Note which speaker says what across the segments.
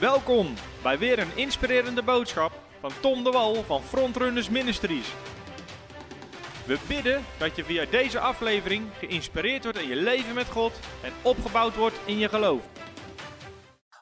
Speaker 1: Welkom bij weer een inspirerende boodschap van Tom de Wal van Frontrunners Ministries. We bidden dat je via deze aflevering geïnspireerd wordt in je leven met God en opgebouwd wordt in je geloof.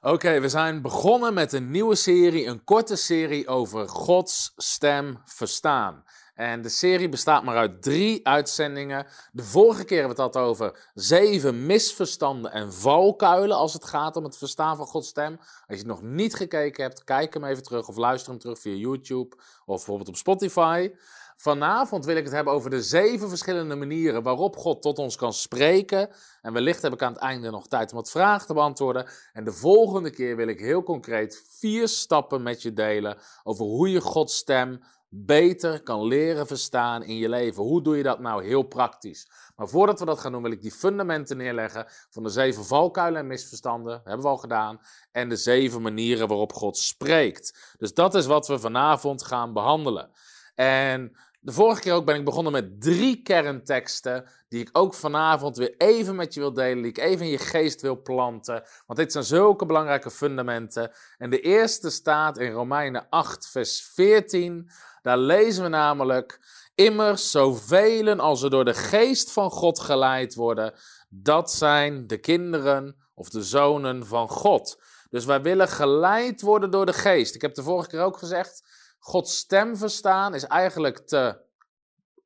Speaker 2: Oké, we zijn begonnen met een nieuwe serie, een korte serie over Gods stem verstaan. En de serie bestaat maar uit drie uitzendingen. De vorige keer hebben we het had over zeven misverstanden en valkuilen als het gaat om het verstaan van Gods stem. Als je het nog niet gekeken hebt, kijk hem even terug of luister hem terug via YouTube of bijvoorbeeld op Spotify. Vanavond wil ik het hebben over de zeven verschillende manieren waarop God tot ons kan spreken. En wellicht heb ik aan het einde nog tijd om wat vragen te beantwoorden. En de volgende keer wil ik heel concreet vier stappen met je delen over hoe je Gods stem beter kan leren verstaan in je leven. Hoe doe je dat nou heel praktisch? Maar voordat we dat gaan doen, wil ik die fundamenten neerleggen van de zeven valkuilen en misverstanden, dat hebben we al gedaan, en de zeven manieren waarop God spreekt. Dus dat is wat we vanavond gaan behandelen. En de vorige keer ook ben ik begonnen met drie kernteksten, die ik ook vanavond weer even met je wil delen, die ik even in je geest wil planten. Want dit zijn zulke belangrijke fundamenten. En de eerste staat in Romeinen 8, vers 14. Daar lezen we namelijk: Immers, zoveel als er door de geest van God geleid worden, dat zijn de kinderen of de zonen van God. Dus wij willen geleid worden door de geest. Ik heb de vorige keer ook gezegd: Gods stem verstaan is eigenlijk te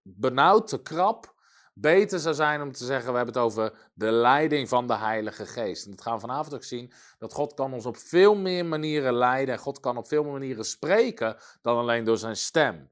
Speaker 2: benauwd, te krap. Beter zou zijn om te zeggen, we hebben het over de leiding van de Heilige Geest. En dat gaan we vanavond ook zien, dat God kan ons op veel meer manieren leiden. En God kan op veel meer manieren spreken dan alleen door zijn stem.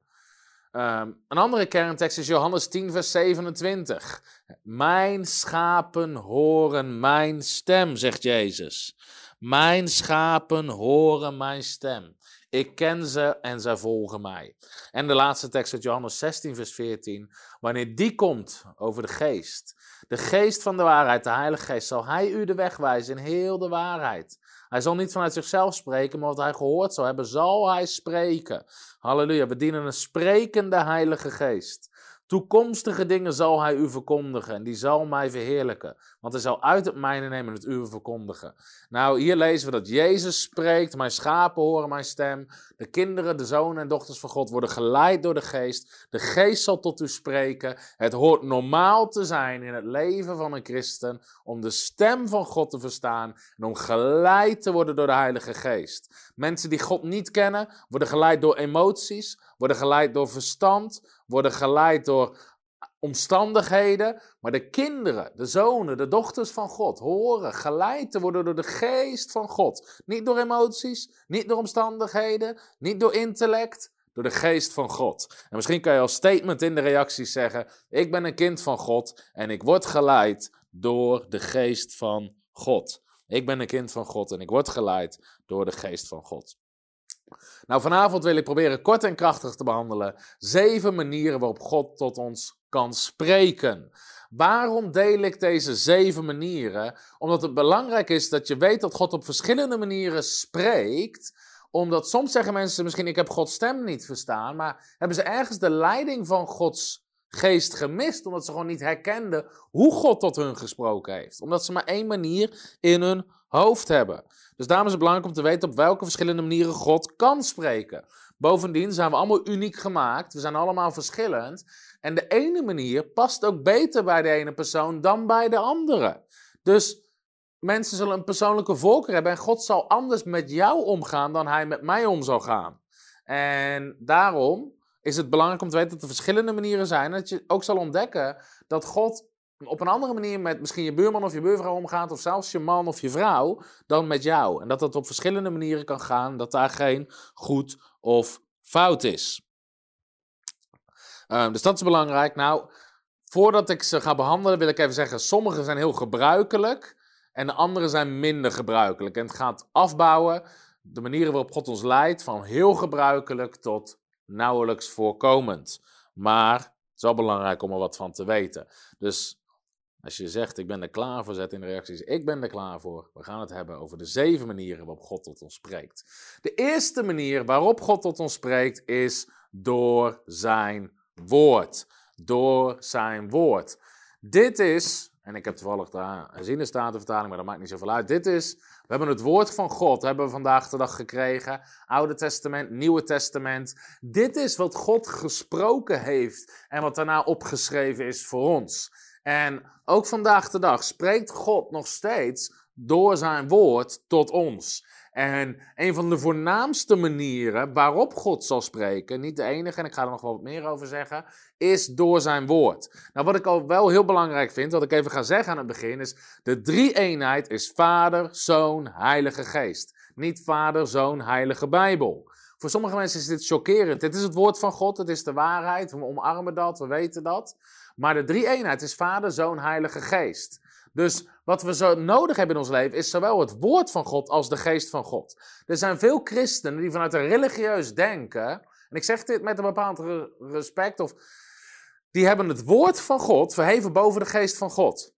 Speaker 2: Um, een andere kerntekst is Johannes 10, vers 27. Mijn schapen horen mijn stem, zegt Jezus. Mijn schapen horen mijn stem. Ik ken ze en zij volgen mij. En de laatste tekst uit Johannes 16, vers 14. Wanneer die komt over de geest, de geest van de waarheid, de Heilige Geest, zal hij u de weg wijzen in heel de waarheid. Hij zal niet vanuit zichzelf spreken, maar wat hij gehoord zal hebben, zal hij spreken. Halleluja, we dienen een sprekende Heilige Geest. Toekomstige dingen zal hij u verkondigen en die zal mij verheerlijken. Want hij zal uit het mijne nemen en het uwe verkondigen. Nou, hier lezen we dat Jezus spreekt. Mijn schapen horen mijn stem. De kinderen, de zonen en dochters van God worden geleid door de geest. De geest zal tot u spreken. Het hoort normaal te zijn in het leven van een christen om de stem van God te verstaan en om geleid te worden door de Heilige Geest. Mensen die God niet kennen, worden geleid door emoties, worden geleid door verstand, worden geleid door omstandigheden, maar de kinderen, de zonen, de dochters van God horen geleid te worden door de geest van God. Niet door emoties, niet door omstandigheden, niet door intellect, door de geest van God. En misschien kan je als statement in de reacties zeggen: Ik ben een kind van God en ik word geleid door de geest van God. Ik ben een kind van God en ik word geleid door de geest van God. Nou, vanavond wil ik proberen kort en krachtig te behandelen zeven manieren waarop God tot ons kan spreken. Waarom deel ik deze zeven manieren? Omdat het belangrijk is dat je weet dat God op verschillende manieren spreekt. Omdat soms zeggen mensen misschien: Ik heb Gods stem niet verstaan. Maar hebben ze ergens de leiding van Gods geest gemist? Omdat ze gewoon niet herkenden hoe God tot hun gesproken heeft. Omdat ze maar één manier in hun hoofd hebben. Dus daarom is het belangrijk om te weten op welke verschillende manieren God kan spreken. Bovendien zijn we allemaal uniek gemaakt. We zijn allemaal verschillend. En de ene manier past ook beter bij de ene persoon dan bij de andere. Dus mensen zullen een persoonlijke voorkeur hebben en God zal anders met jou omgaan dan hij met mij om zal gaan. En daarom is het belangrijk om te weten dat er verschillende manieren zijn. Dat je ook zal ontdekken dat God op een andere manier met misschien je buurman of je buurvrouw omgaat, of zelfs je man of je vrouw, dan met jou. En dat dat op verschillende manieren kan gaan, dat daar geen goed of fout is. Um, dus dat is belangrijk. Nou, voordat ik ze ga behandelen, wil ik even zeggen: sommige zijn heel gebruikelijk en de andere zijn minder gebruikelijk. En het gaat afbouwen, de manieren waarop God ons leidt, van heel gebruikelijk tot nauwelijks voorkomend. Maar het is wel belangrijk om er wat van te weten. Dus als je zegt, ik ben er klaar voor, zet in de reacties, ik ben er klaar voor. We gaan het hebben over de zeven manieren waarop God tot ons spreekt. De eerste manier waarop God tot ons spreekt is door zijn woord. Door zijn woord. Dit is, En ik heb toevallig de Statenvertaling, maar dat maakt niet zoveel uit. Dit is, we hebben het woord van God, hebben we vandaag de dag gekregen. Oude Testament, Nieuwe Testament. Dit is wat God gesproken heeft en wat daarna opgeschreven is voor ons. En ook vandaag de dag spreekt God nog steeds door zijn woord tot ons. En een van de voornaamste manieren waarop God zal spreken, niet de enige, en ik ga er nog wel wat meer over zeggen, is door zijn woord. Nou, wat ik al wel heel belangrijk vind, wat ik even ga zeggen aan het begin, is de drie-eenheid is Vader, Zoon, Heilige Geest. Niet Vader, Zoon, Heilige Bijbel. Voor sommige mensen is dit chockerend. Dit is het woord van God, het is de waarheid, we omarmen dat, we weten dat. Maar de drie-eenheid is Vader, Zoon, Heilige Geest. Dus wat we zo nodig hebben in ons leven is zowel het woord van God als de geest van God. Er zijn veel christenen die vanuit een religieus denken, en ik zeg dit met een bepaald respect, of die hebben het woord van God verheven boven de geest van God.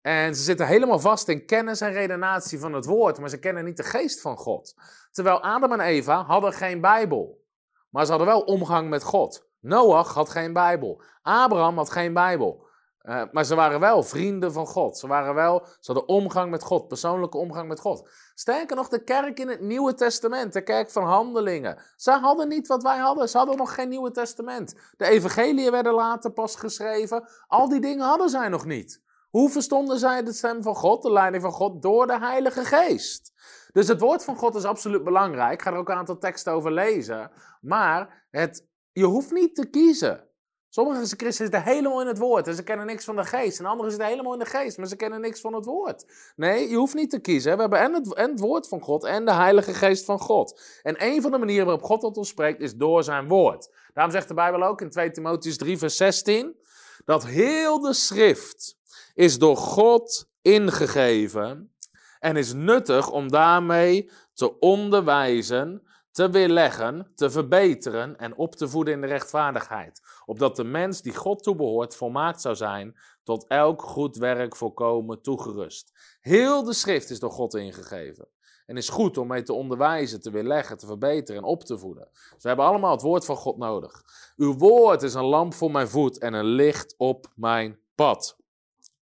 Speaker 2: En ze zitten helemaal vast in kennis en redenatie van het woord, maar ze kennen niet de geest van God. Terwijl Adam en Eva hadden geen Bijbel, maar ze hadden wel omgang met God. Noach had geen Bijbel. Abraham had geen Bijbel. Uh, maar ze waren wel vrienden van God. Ze waren wel, ze hadden omgang met God, persoonlijke omgang met God. Sterker nog, de kerk in het Nieuwe Testament, de kerk van handelingen. Ze hadden niet wat wij hadden. Ze hadden nog geen Nieuwe Testament. De evangeliën werden later pas geschreven. Al die dingen hadden zij nog niet. Hoe verstonden zij de stem van God, de leiding van God, door de Heilige Geest? Dus het woord van God is absoluut belangrijk. Ik ga er ook een aantal teksten over lezen. Maar het, je hoeft niet te kiezen. Sommige christenen zitten helemaal in het woord en ze kennen niks van de geest. En anderen zitten helemaal in de geest, maar ze kennen niks van het woord. Nee, je hoeft niet te kiezen. We hebben en het, en het woord van God en de heilige geest van God. En een van de manieren waarop God tot ons spreekt is door zijn woord. Daarom zegt de Bijbel ook in 2 Timotheus 3 vers 16... dat heel de schrift is door God ingegeven en is nuttig om daarmee te onderwijzen te weerleggen, te verbeteren en op te voeden in de rechtvaardigheid, opdat de mens die God toebehoort volmaakt zou zijn, tot elk goed werk volkomen toegerust. Heel de schrift is door God ingegeven en is goed om mee te onderwijzen, te weerleggen, te verbeteren en op te voeden. Dus we hebben allemaal het woord van God nodig. Uw woord is een lamp voor mijn voet en een licht op mijn pad.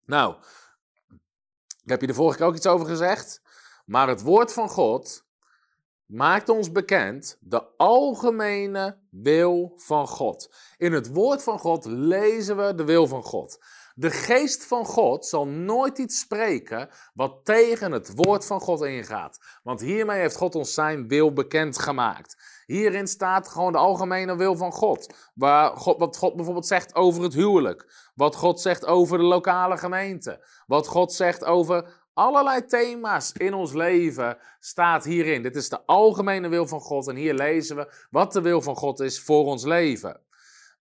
Speaker 2: Nou, ik heb je de vorige keer ook iets over gezegd, maar het woord van God maakt ons bekend de algemene wil van God. In het woord van God lezen we de wil van God. De geest van God zal nooit iets spreken wat tegen het woord van God ingaat. Want hiermee heeft God ons zijn wil bekendgemaakt. Hierin staat gewoon de algemene wil van God. Waar God. Wat God bijvoorbeeld zegt over het huwelijk. Wat God zegt over de lokale gemeente. Wat God zegt over Allerlei thema's in ons leven staat hierin. Dit is de algemene wil van God en hier lezen we wat de wil van God is voor ons leven.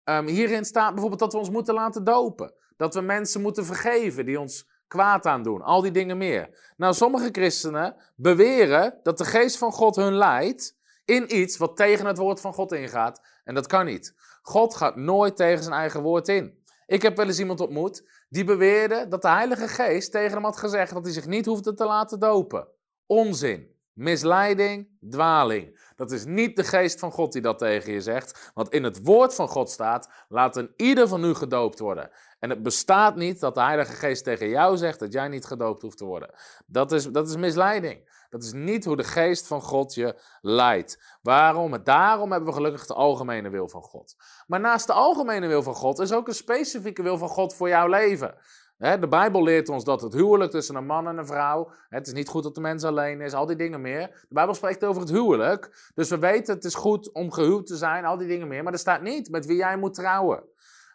Speaker 2: Um, hierin staat bijvoorbeeld dat we ons moeten laten dopen. Dat we mensen moeten vergeven die ons kwaad aandoen. Al die dingen meer. Nou, sommige christenen beweren dat de geest van God hun leidt in iets wat tegen het woord van God ingaat. En dat kan niet. God gaat nooit tegen zijn eigen woord in. Ik heb wel eens iemand ontmoet die beweerde dat de Heilige Geest tegen hem had gezegd dat hij zich niet hoefde te laten dopen. Onzin. Misleiding, dwaling. Dat is niet de geest van God die dat tegen je zegt. Want in het woord van God staat: laat een ieder van u gedoopt worden. En het bestaat niet dat de Heilige Geest tegen jou zegt dat jij niet gedoopt hoeft te worden. Dat is, dat is misleiding. Dat is niet hoe de geest van God je leidt. Waarom? Daarom hebben we gelukkig de algemene wil van God. Maar naast de algemene wil van God is ook een specifieke wil van God voor jouw leven. De Bijbel leert ons dat het huwelijk tussen een man en een vrouw. Het is niet goed dat de mens alleen is, al die dingen meer. De Bijbel spreekt over het huwelijk. Dus we weten het is goed om gehuwd te zijn, al die dingen meer. Maar er staat niet met wie jij moet trouwen.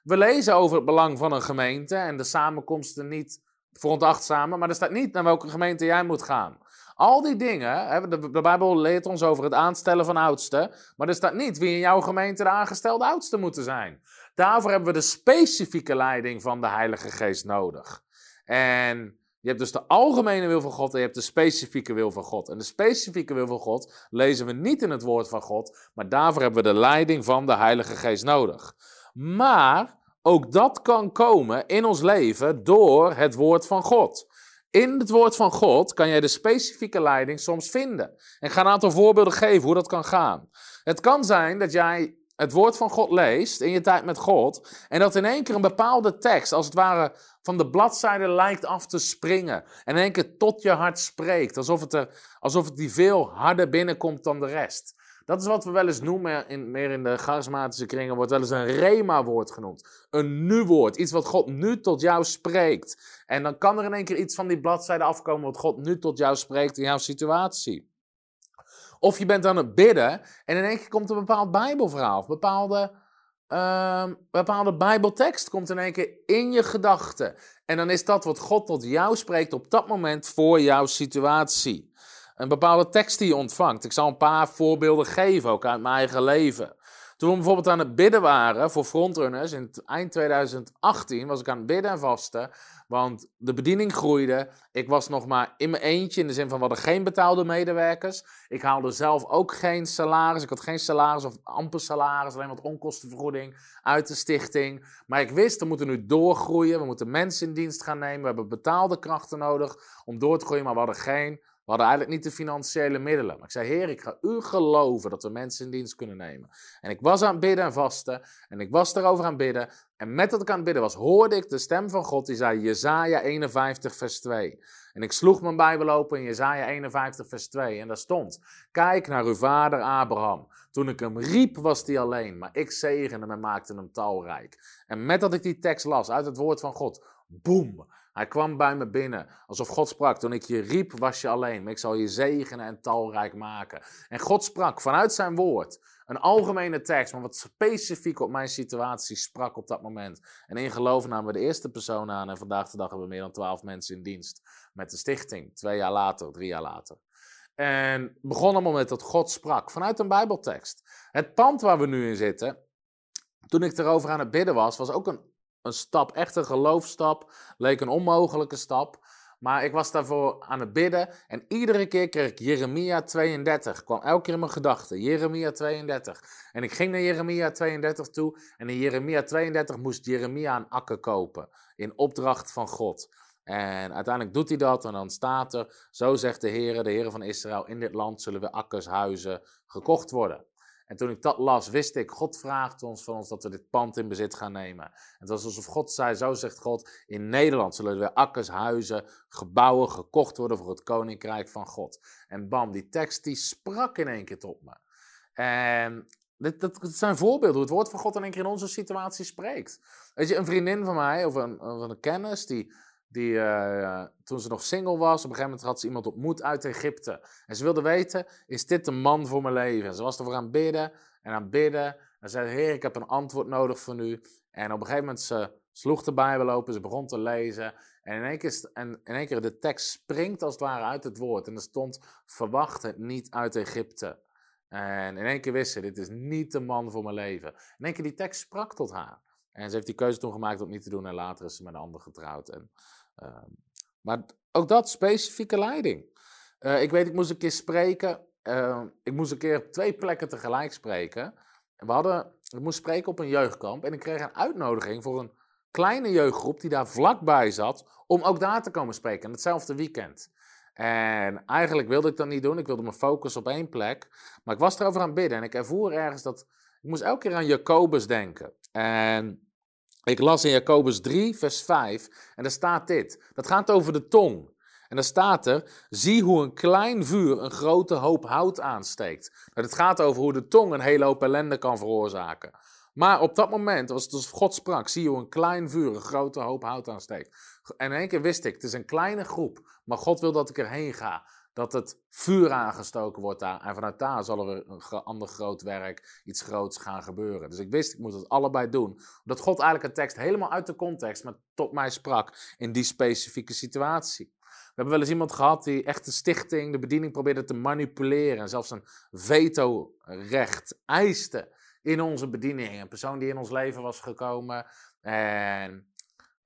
Speaker 2: We lezen over het belang van een gemeente en de samenkomsten niet veronachtzamen. Maar er staat niet naar welke gemeente jij moet gaan. Al die dingen, de, Bijbel leert ons over het aanstellen van oudsten, maar er staat niet wie in jouw gemeente de aangestelde oudsten moeten zijn. Daarvoor hebben we de specifieke leiding van de Heilige Geest nodig. En je hebt dus de algemene wil van God en je hebt de specifieke wil van God. En de specifieke wil van God lezen we niet in het woord van God, maar daarvoor hebben we de leiding van de Heilige Geest nodig. Maar ook dat kan komen in ons leven door het woord van God. In het woord van God kan jij de specifieke leiding soms vinden. En ik ga een aantal voorbeelden geven hoe dat kan gaan. Het kan zijn dat jij het woord van God leest in je tijd met God. En dat in één keer een bepaalde tekst, als het ware van de bladzijde lijkt af te springen. En in één keer tot je hart spreekt. Alsof het, er, alsof het die veel harder binnenkomt dan de rest. Dat is wat we wel eens noemen, in, meer in de charismatische kringen, wordt wel eens een rema-woord genoemd. Een nu-woord, iets wat God nu tot jou spreekt. En dan kan er in één keer iets van die bladzijde afkomen wat God nu tot jou spreekt in jouw situatie. Of je bent aan het bidden en in één keer komt een bepaald Bijbelverhaal, of bepaalde, uh, bepaalde Bijbeltekst komt in één keer in je gedachten. En dan is dat wat God tot jou spreekt op dat moment voor jouw situatie een bepaalde tekst die je ontvangt. Ik zal een paar voorbeelden geven, ook uit mijn eigen leven. Toen we bijvoorbeeld aan het bidden waren voor frontrunners in eind 2018, was ik aan het bidden en vasten. Want de bediening groeide. Ik was nog maar in mijn eentje, in de zin van we hadden geen betaalde medewerkers. Ik haalde zelf ook geen salaris. Ik had geen salaris of amper salaris, alleen wat onkostenvergoeding uit de stichting. Maar ik wist, we moeten nu doorgroeien. We moeten mensen in dienst gaan nemen. We hebben betaalde krachten nodig om door te groeien, maar we hadden geen hadden eigenlijk niet de financiële middelen. Maar ik zei, Heer, ik ga u geloven dat we mensen in dienst kunnen nemen. En ik was aan het bidden en vasten. En ik was erover aan het bidden. En met dat ik aan het bidden was, hoorde ik de stem van God. Die zei, Jezaja 51 vers 2. En ik sloeg mijn Bijbel open in Jezaja 51 vers 2. En daar stond, kijk naar uw vader Abraham. Toen ik hem riep was hij alleen. Maar ik zegende hem en maakte hem talrijk. En met dat ik die tekst las uit het woord van God. Boem hij kwam bij me binnen, alsof God sprak. Toen ik je riep, was je alleen, maar ik zal je zegenen en talrijk maken. En God sprak vanuit zijn woord, een algemene tekst, maar wat specifiek op mijn situatie sprak op dat moment. En in geloof namen we de eerste persoon aan en vandaag de dag hebben we meer dan twaalf mensen in dienst. Met de stichting, twee jaar later, drie jaar later. En begon allemaal met dat God sprak, vanuit een bijbeltekst. Het pand waar we nu in zitten, toen ik erover aan het bidden was, was ook een een stap, echt een geloofstap. Leek een onmogelijke stap. Maar ik was daarvoor aan het bidden en iedere keer kreeg ik Jeremia 32. Kwam elke keer in mijn gedachten, Jeremia 32. En ik ging naar Jeremia 32 toe en in Jeremia 32 moest Jeremia een akker kopen. In opdracht van God. En uiteindelijk doet hij dat en dan staat er, zo zegt de Heer, de Heer van Israël, in dit land zullen we akkers, huizen gekocht worden. En toen ik dat las, wist ik, God vraagt ons van ons dat we dit pand in bezit gaan nemen. Het was alsof God zei, zo zegt God, in Nederland zullen er akkers, huizen, gebouwen gekocht worden voor het koninkrijk van God. En bam, die tekst die sprak in één keer tot me. En dit, dat, zijn voorbeelden hoe het woord van God in één keer in onze situatie spreekt. Weet je, een vriendin van mij, of een, of een kennis, die, die, uh, toen ze nog single was, op een gegeven moment had ze iemand ontmoet uit Egypte. En ze wilde weten, is dit de man voor mijn leven? En ze was ervoor aan bidden en aan bidden. En zei, heer, ik heb een antwoord nodig van u. En op een gegeven moment, ze sloeg de Bijbel open, ze begon te lezen. En in één keer, en in één keer de tekst springt als het ware uit het woord. En er stond, verwacht het niet uit Egypte. En in één keer wist ze, dit is niet de man voor mijn leven. In één keer die tekst sprak tot haar. En ze heeft die keuze toen gemaakt om niet te doen. En later is ze met een ander getrouwd. En maar ook dat, specifieke leiding. Uh, ik weet, ik moest een keer spreken. Uh, ik moest een keer op twee plekken tegelijk spreken. We hadden, ik moest spreken op een jeugdkamp. En ik kreeg een uitnodiging voor een kleine jeugdgroep die daar vlakbij zat. Om ook daar te komen spreken. hetzelfde weekend. En eigenlijk wilde ik dat niet doen. Ik wilde me focussen op één plek. Maar ik was erover aan het bidden. En ik ervoer ergens dat. Ik moest elke keer aan Jacobus denken. En ik las in Jacobus 3, vers 5, en daar staat dit. Dat gaat over de tong. En daar staat er, zie hoe een klein vuur een grote hoop hout aansteekt. Nou, het gaat over hoe de tong een hele hoop ellende kan veroorzaken. Maar op dat moment was het alsof God sprak, zie hoe een klein vuur een grote hoop hout aansteekt. En in één keer wist ik, het is een kleine groep, maar God wil dat ik erheen ga dat het vuur aangestoken wordt daar. En vanuit daar zal er een ander groot werk, iets groots gaan gebeuren. Dus ik wist, ik moet het allebei doen. Omdat God eigenlijk een tekst helemaal uit de context, maar tot mij sprak in die specifieke situatie. We hebben wel eens iemand gehad die echt de stichting, de bediening probeerde te manipuleren. En zelfs een veto-recht eiste in onze bediening. Een persoon die in ons leven was gekomen. En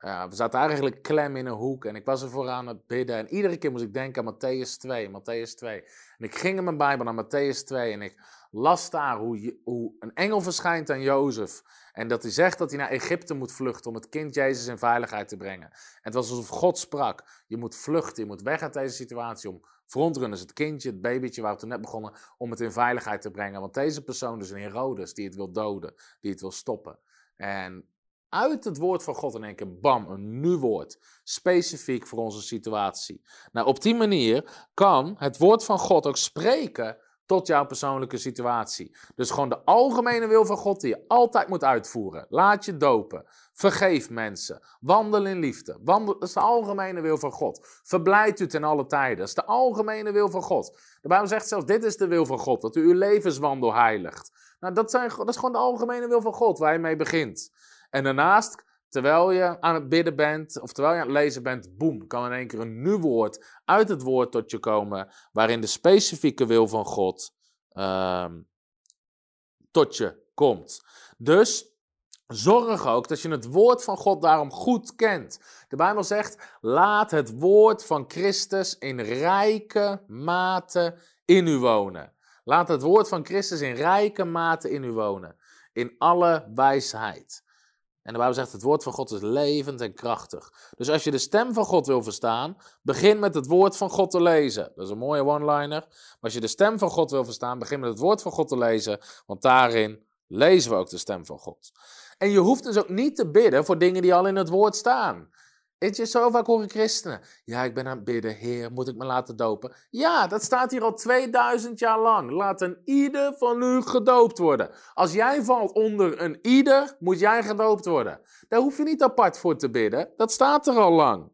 Speaker 2: we zaten eigenlijk klem in een hoek en ik was ervoor aan het bidden. En iedere keer moest ik denken aan Matthäus 2, Matthäus 2. En ik ging in mijn Bijbel naar Matthäus 2 en ik las daar hoe, hoe een engel verschijnt aan Jozef. En dat hij zegt dat hij naar Egypte moet vluchten om het kind Jezus in veiligheid te brengen. En het was alsof God sprak, je moet vluchten, je moet weg uit deze situatie om frontrunners, het kindje, het babytje waar we toen net begonnen, om het in veiligheid te brengen. Want deze persoon, dus een Herodes, die het wil doden, die het wil stoppen. En uit het woord van God in één keer, bam, een nieuw woord. Specifiek voor onze situatie. Nou, op die manier kan het woord van God ook spreken tot jouw persoonlijke situatie. Dus gewoon de algemene wil van God die je altijd moet uitvoeren. Laat je dopen. Vergeef mensen. Wandel in liefde. Wandel, dat is de algemene wil van God. Verblijd u ten alle tijden. Dat is de algemene wil van God. De Bijbel zegt zelfs, dit is de wil van God, dat u uw levenswandel heiligt. Nou, dat, zijn, dat is gewoon de algemene wil van God waar je mee begint. En daarnaast, terwijl je aan het bidden bent, of terwijl je aan het lezen bent, boem, kan in één keer een nieuw woord uit het woord tot je komen, waarin de specifieke wil van God ehm, tot je komt. Dus Zorg ook dat je het woord van God daarom goed kent. De Bijbel zegt: laat het woord van Christus in rijke mate in u wonen. Laat het woord van Christus in rijke mate in u wonen. In alle wijsheid. En de Bijbel zegt: het woord van God is levend en krachtig. Dus als je de stem van God wil verstaan, begin met het woord van God te lezen. Dat is een mooie one-liner. Maar als je de stem van God wil verstaan, begin met het woord van God te lezen. Want daarin lezen we ook de stem van God. En je hoeft dus ook niet te bidden voor dingen die al in het woord staan. Weet je, zo vaak horen christenen. Ja, ik ben aan het bidden. Heer, moet ik me laten dopen? Ja, dat staat hier al 2000 jaar lang. Laat een ieder van u gedoopt worden. Als jij valt onder een ieder, moet jij gedoopt worden. Daar hoef je niet apart voor te bidden. Dat staat er al lang.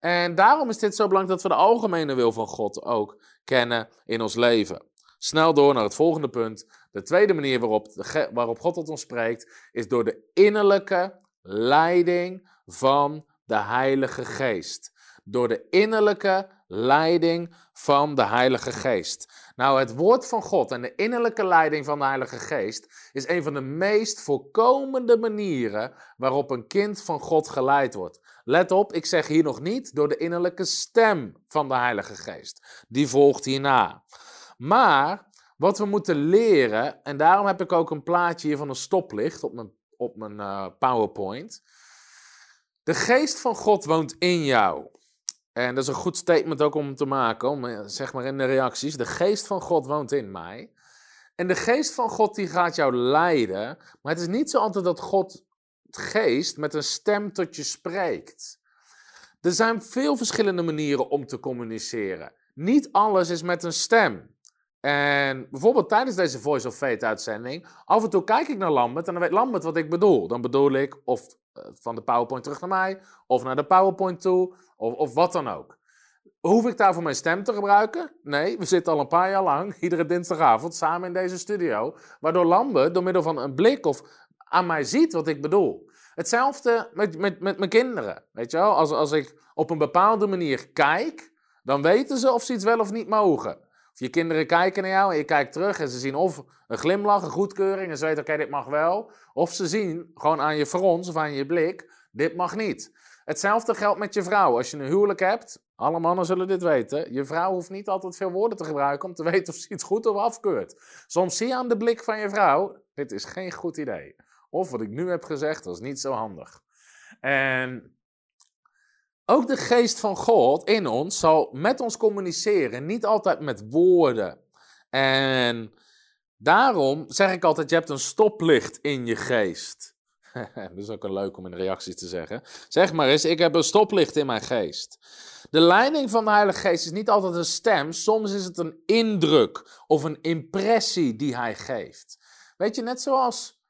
Speaker 2: En daarom is dit zo belangrijk dat we de algemene wil van God ook kennen in ons leven. Snel door naar het volgende punt. De tweede manier waarop, waarop God tot ons spreekt, is door de innerlijke leiding van de Heilige Geest. Door de innerlijke leiding van de Heilige Geest. Nou, het woord van God en de innerlijke leiding van de Heilige Geest is een van de meest voorkomende manieren waarop een kind van God geleid wordt. Let op, ik zeg hier nog niet door de innerlijke stem van de Heilige Geest. Die volgt hierna. Maar wat we moeten leren, en daarom heb ik ook een plaatje hier van een stoplicht op mijn, op mijn uh, PowerPoint. De geest van God woont in jou. En dat is een goed statement ook om te maken, om, eh, zeg maar in de reacties. De geest van God woont in mij. En de geest van God die gaat jou leiden. Maar het is niet zo altijd dat God, geest, met een stem tot je spreekt. Er zijn veel verschillende manieren om te communiceren. Niet alles is met een stem. En bijvoorbeeld tijdens deze Voice of Fate uitzending, af en toe kijk ik naar Lambert en dan weet Lambert wat ik bedoel. Dan bedoel ik of van de PowerPoint terug naar mij, of naar de PowerPoint toe, of, of wat dan ook. Hoef ik daarvoor mijn stem te gebruiken? Nee, we zitten al een paar jaar lang, iedere dinsdagavond, samen in deze studio. Waardoor Lambert door middel van een blik of aan mij ziet wat ik bedoel. Hetzelfde met, met, met mijn kinderen. Weet je wel, als, als ik op een bepaalde manier kijk, dan weten ze of ze iets wel of niet mogen. Of je kinderen kijken naar jou en je kijkt terug en ze zien of een glimlach, een goedkeuring en ze weten, oké, dit mag wel. Of ze zien gewoon aan je frons of aan je blik, dit mag niet. Hetzelfde geldt met je vrouw. Als je een huwelijk hebt, alle mannen zullen dit weten. Je vrouw hoeft niet altijd veel woorden te gebruiken om te weten of ze iets goed of afkeurt. Soms zie je aan de blik van je vrouw, dit is geen goed idee. Of wat ik nu heb gezegd, is niet zo handig. En ook de geest van God in ons zal met ons communiceren, niet altijd met woorden. En daarom zeg ik altijd, je hebt een stoplicht in je geest. dat is ook een leuk om in de reacties te zeggen. Zeg maar eens, ik heb een stoplicht in mijn geest. De leiding van de Heilige Geest is niet altijd een stem, soms is het een indruk of een impressie die hij geeft. Weet je, net zoals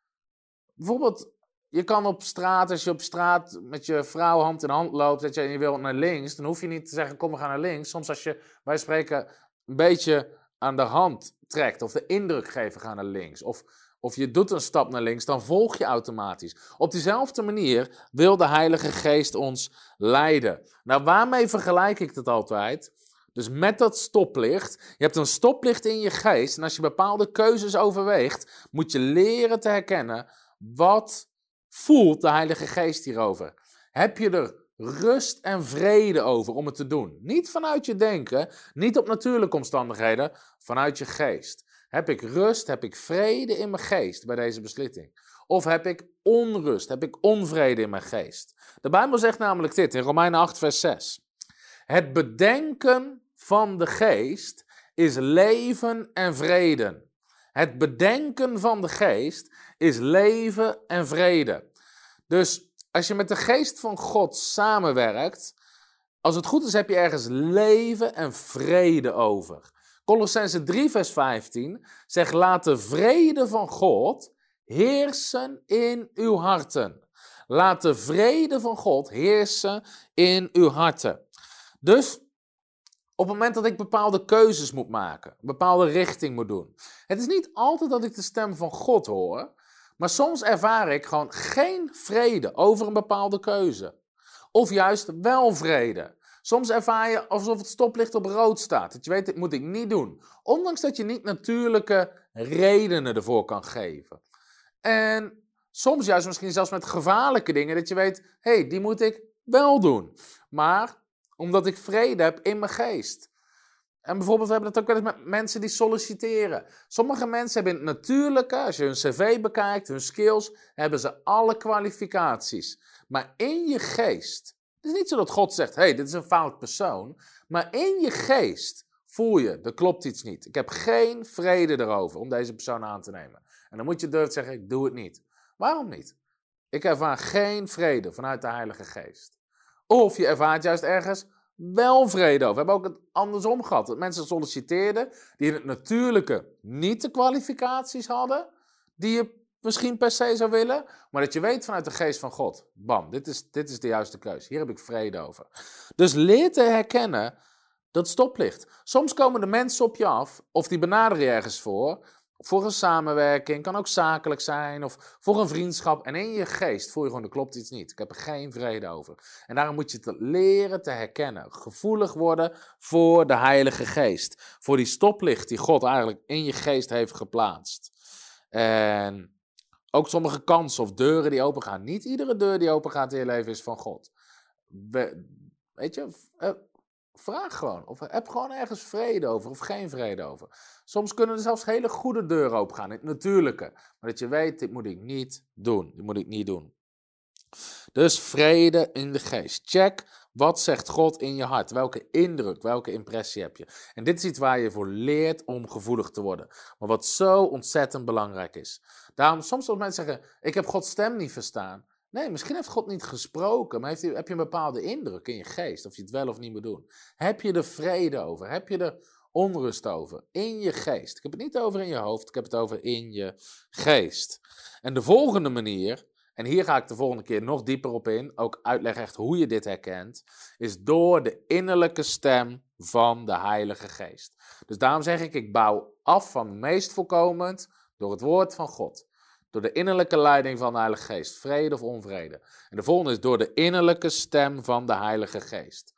Speaker 2: bijvoorbeeld je kan op straat, als je op straat met je vrouw hand in hand loopt dat je, en je wilt naar links, dan hoef je niet te zeggen: kom, we gaan naar links. Soms als je, wij spreken, een beetje aan de hand trekt of de indruk geven: ga naar links. Of, of je doet een stap naar links, dan volg je automatisch. Op diezelfde manier wil de Heilige Geest ons leiden. Nou, waarmee vergelijk ik dat altijd? Dus met dat stoplicht, je hebt een stoplicht in je geest en als je bepaalde keuzes overweegt, moet je leren te herkennen wat voelt de Heilige Geest hierover? Heb je er rust en vrede over om het te doen? Niet vanuit je denken, niet op natuurlijke omstandigheden, vanuit je geest. Heb ik rust, heb ik vrede in mijn geest bij deze beslissing? Of heb ik onrust, heb ik onvrede in mijn geest? De Bijbel zegt namelijk dit in Romeinen 8, vers 6. Het bedenken van de geest is leven en vrede. Het bedenken van de geest is leven en vrede. Dus als je met de geest van God samenwerkt, als het goed is, heb je ergens leven en vrede over. Colossense 3, vers 15 zegt: Laat de vrede van God heersen in uw harten. Laat de vrede van God heersen in uw harten. Dus op het moment dat ik bepaalde keuzes moet maken, een bepaalde richting moet doen. Het is niet altijd dat ik de stem van God hoor, maar soms ervaar ik gewoon geen vrede over een bepaalde keuze. Of juist wel vrede. Soms ervaar je alsof het stoplicht op rood staat. Dat je weet, dit moet ik niet doen. Ondanks dat je niet natuurlijke redenen ervoor kan geven. En soms juist misschien zelfs met gevaarlijke dingen. Dat je weet, hé, hey, die moet ik wel doen. Maar omdat ik vrede heb in mijn geest. En bijvoorbeeld, we hebben het ook wel eens met mensen die solliciteren. Sommige mensen hebben in het natuurlijke, als je hun cv bekijkt, hun skills, hebben ze alle kwalificaties. Maar in je geest, het is niet zo dat God zegt, hey, dit is een fout persoon. Maar in je geest voel je, er klopt iets niet. Ik heb geen vrede erover om deze persoon aan te nemen. En dan moet je durven zeggen, ik doe het niet. Waarom niet? Ik ervaar geen vrede vanuit de Heilige Geest. Of je ervaart juist ergens wel vrede over. We hebben ook het andersom gehad. Dat mensen solliciteerden die in het natuurlijke niet de kwalificaties hadden die je misschien per se zou willen. Maar dat je weet vanuit de geest van God, bam, dit is, dit is de juiste keuze. Hier heb ik vrede over. Dus leer te herkennen dat stoplicht. Soms komen de mensen op je af of die benaderen je ergens voor voor een samenwerking, kan ook zakelijk zijn of voor een vriendschap. En in je geest voel je gewoon, er klopt iets niet. Ik heb er geen vrede over. En daarom moet je het leren te herkennen. Gevoelig worden voor de Heilige Geest. Voor die stoplicht die God eigenlijk in je geest heeft geplaatst. En ook sommige kansen of deuren die open gaan. Niet iedere deur die open gaat in je leven is van God. weet je, eh, vraag gewoon. Of heb gewoon ergens vrede over of geen vrede over. Soms kunnen er zelfs hele goede deuren opengaan, het natuurlijke. Maar dat je weet, dit moet ik niet doen. Dit moet ik niet doen. Dus vrede in de geest. Check wat zegt God in je hart. Welke indruk, welke impressie heb je. En dit is iets waar je voor leert om gevoelig te worden. Maar wat zo ontzettend belangrijk is. Daarom, soms als mensen zeggen, ik heb Gods stem niet verstaan. Nee, misschien heeft God niet gesproken, maar heeft, heb je een bepaalde indruk in je geest, of je het wel of niet moet doen. Heb je er vrede over? Heb je er onrust over? In je geest. Ik heb het niet over in je hoofd, ik heb het over in je geest. En de volgende manier, en hier ga ik de volgende keer nog dieper op in, ook uitleggen echt hoe je dit herkent, is door de innerlijke stem van de Heilige Geest. Dus daarom zeg ik, ik bouw af van meest voorkomend door het woord van God. Door de innerlijke leiding van de Heilige Geest. Vrede of onvrede. En de volgende is door de innerlijke stem van de Heilige Geest.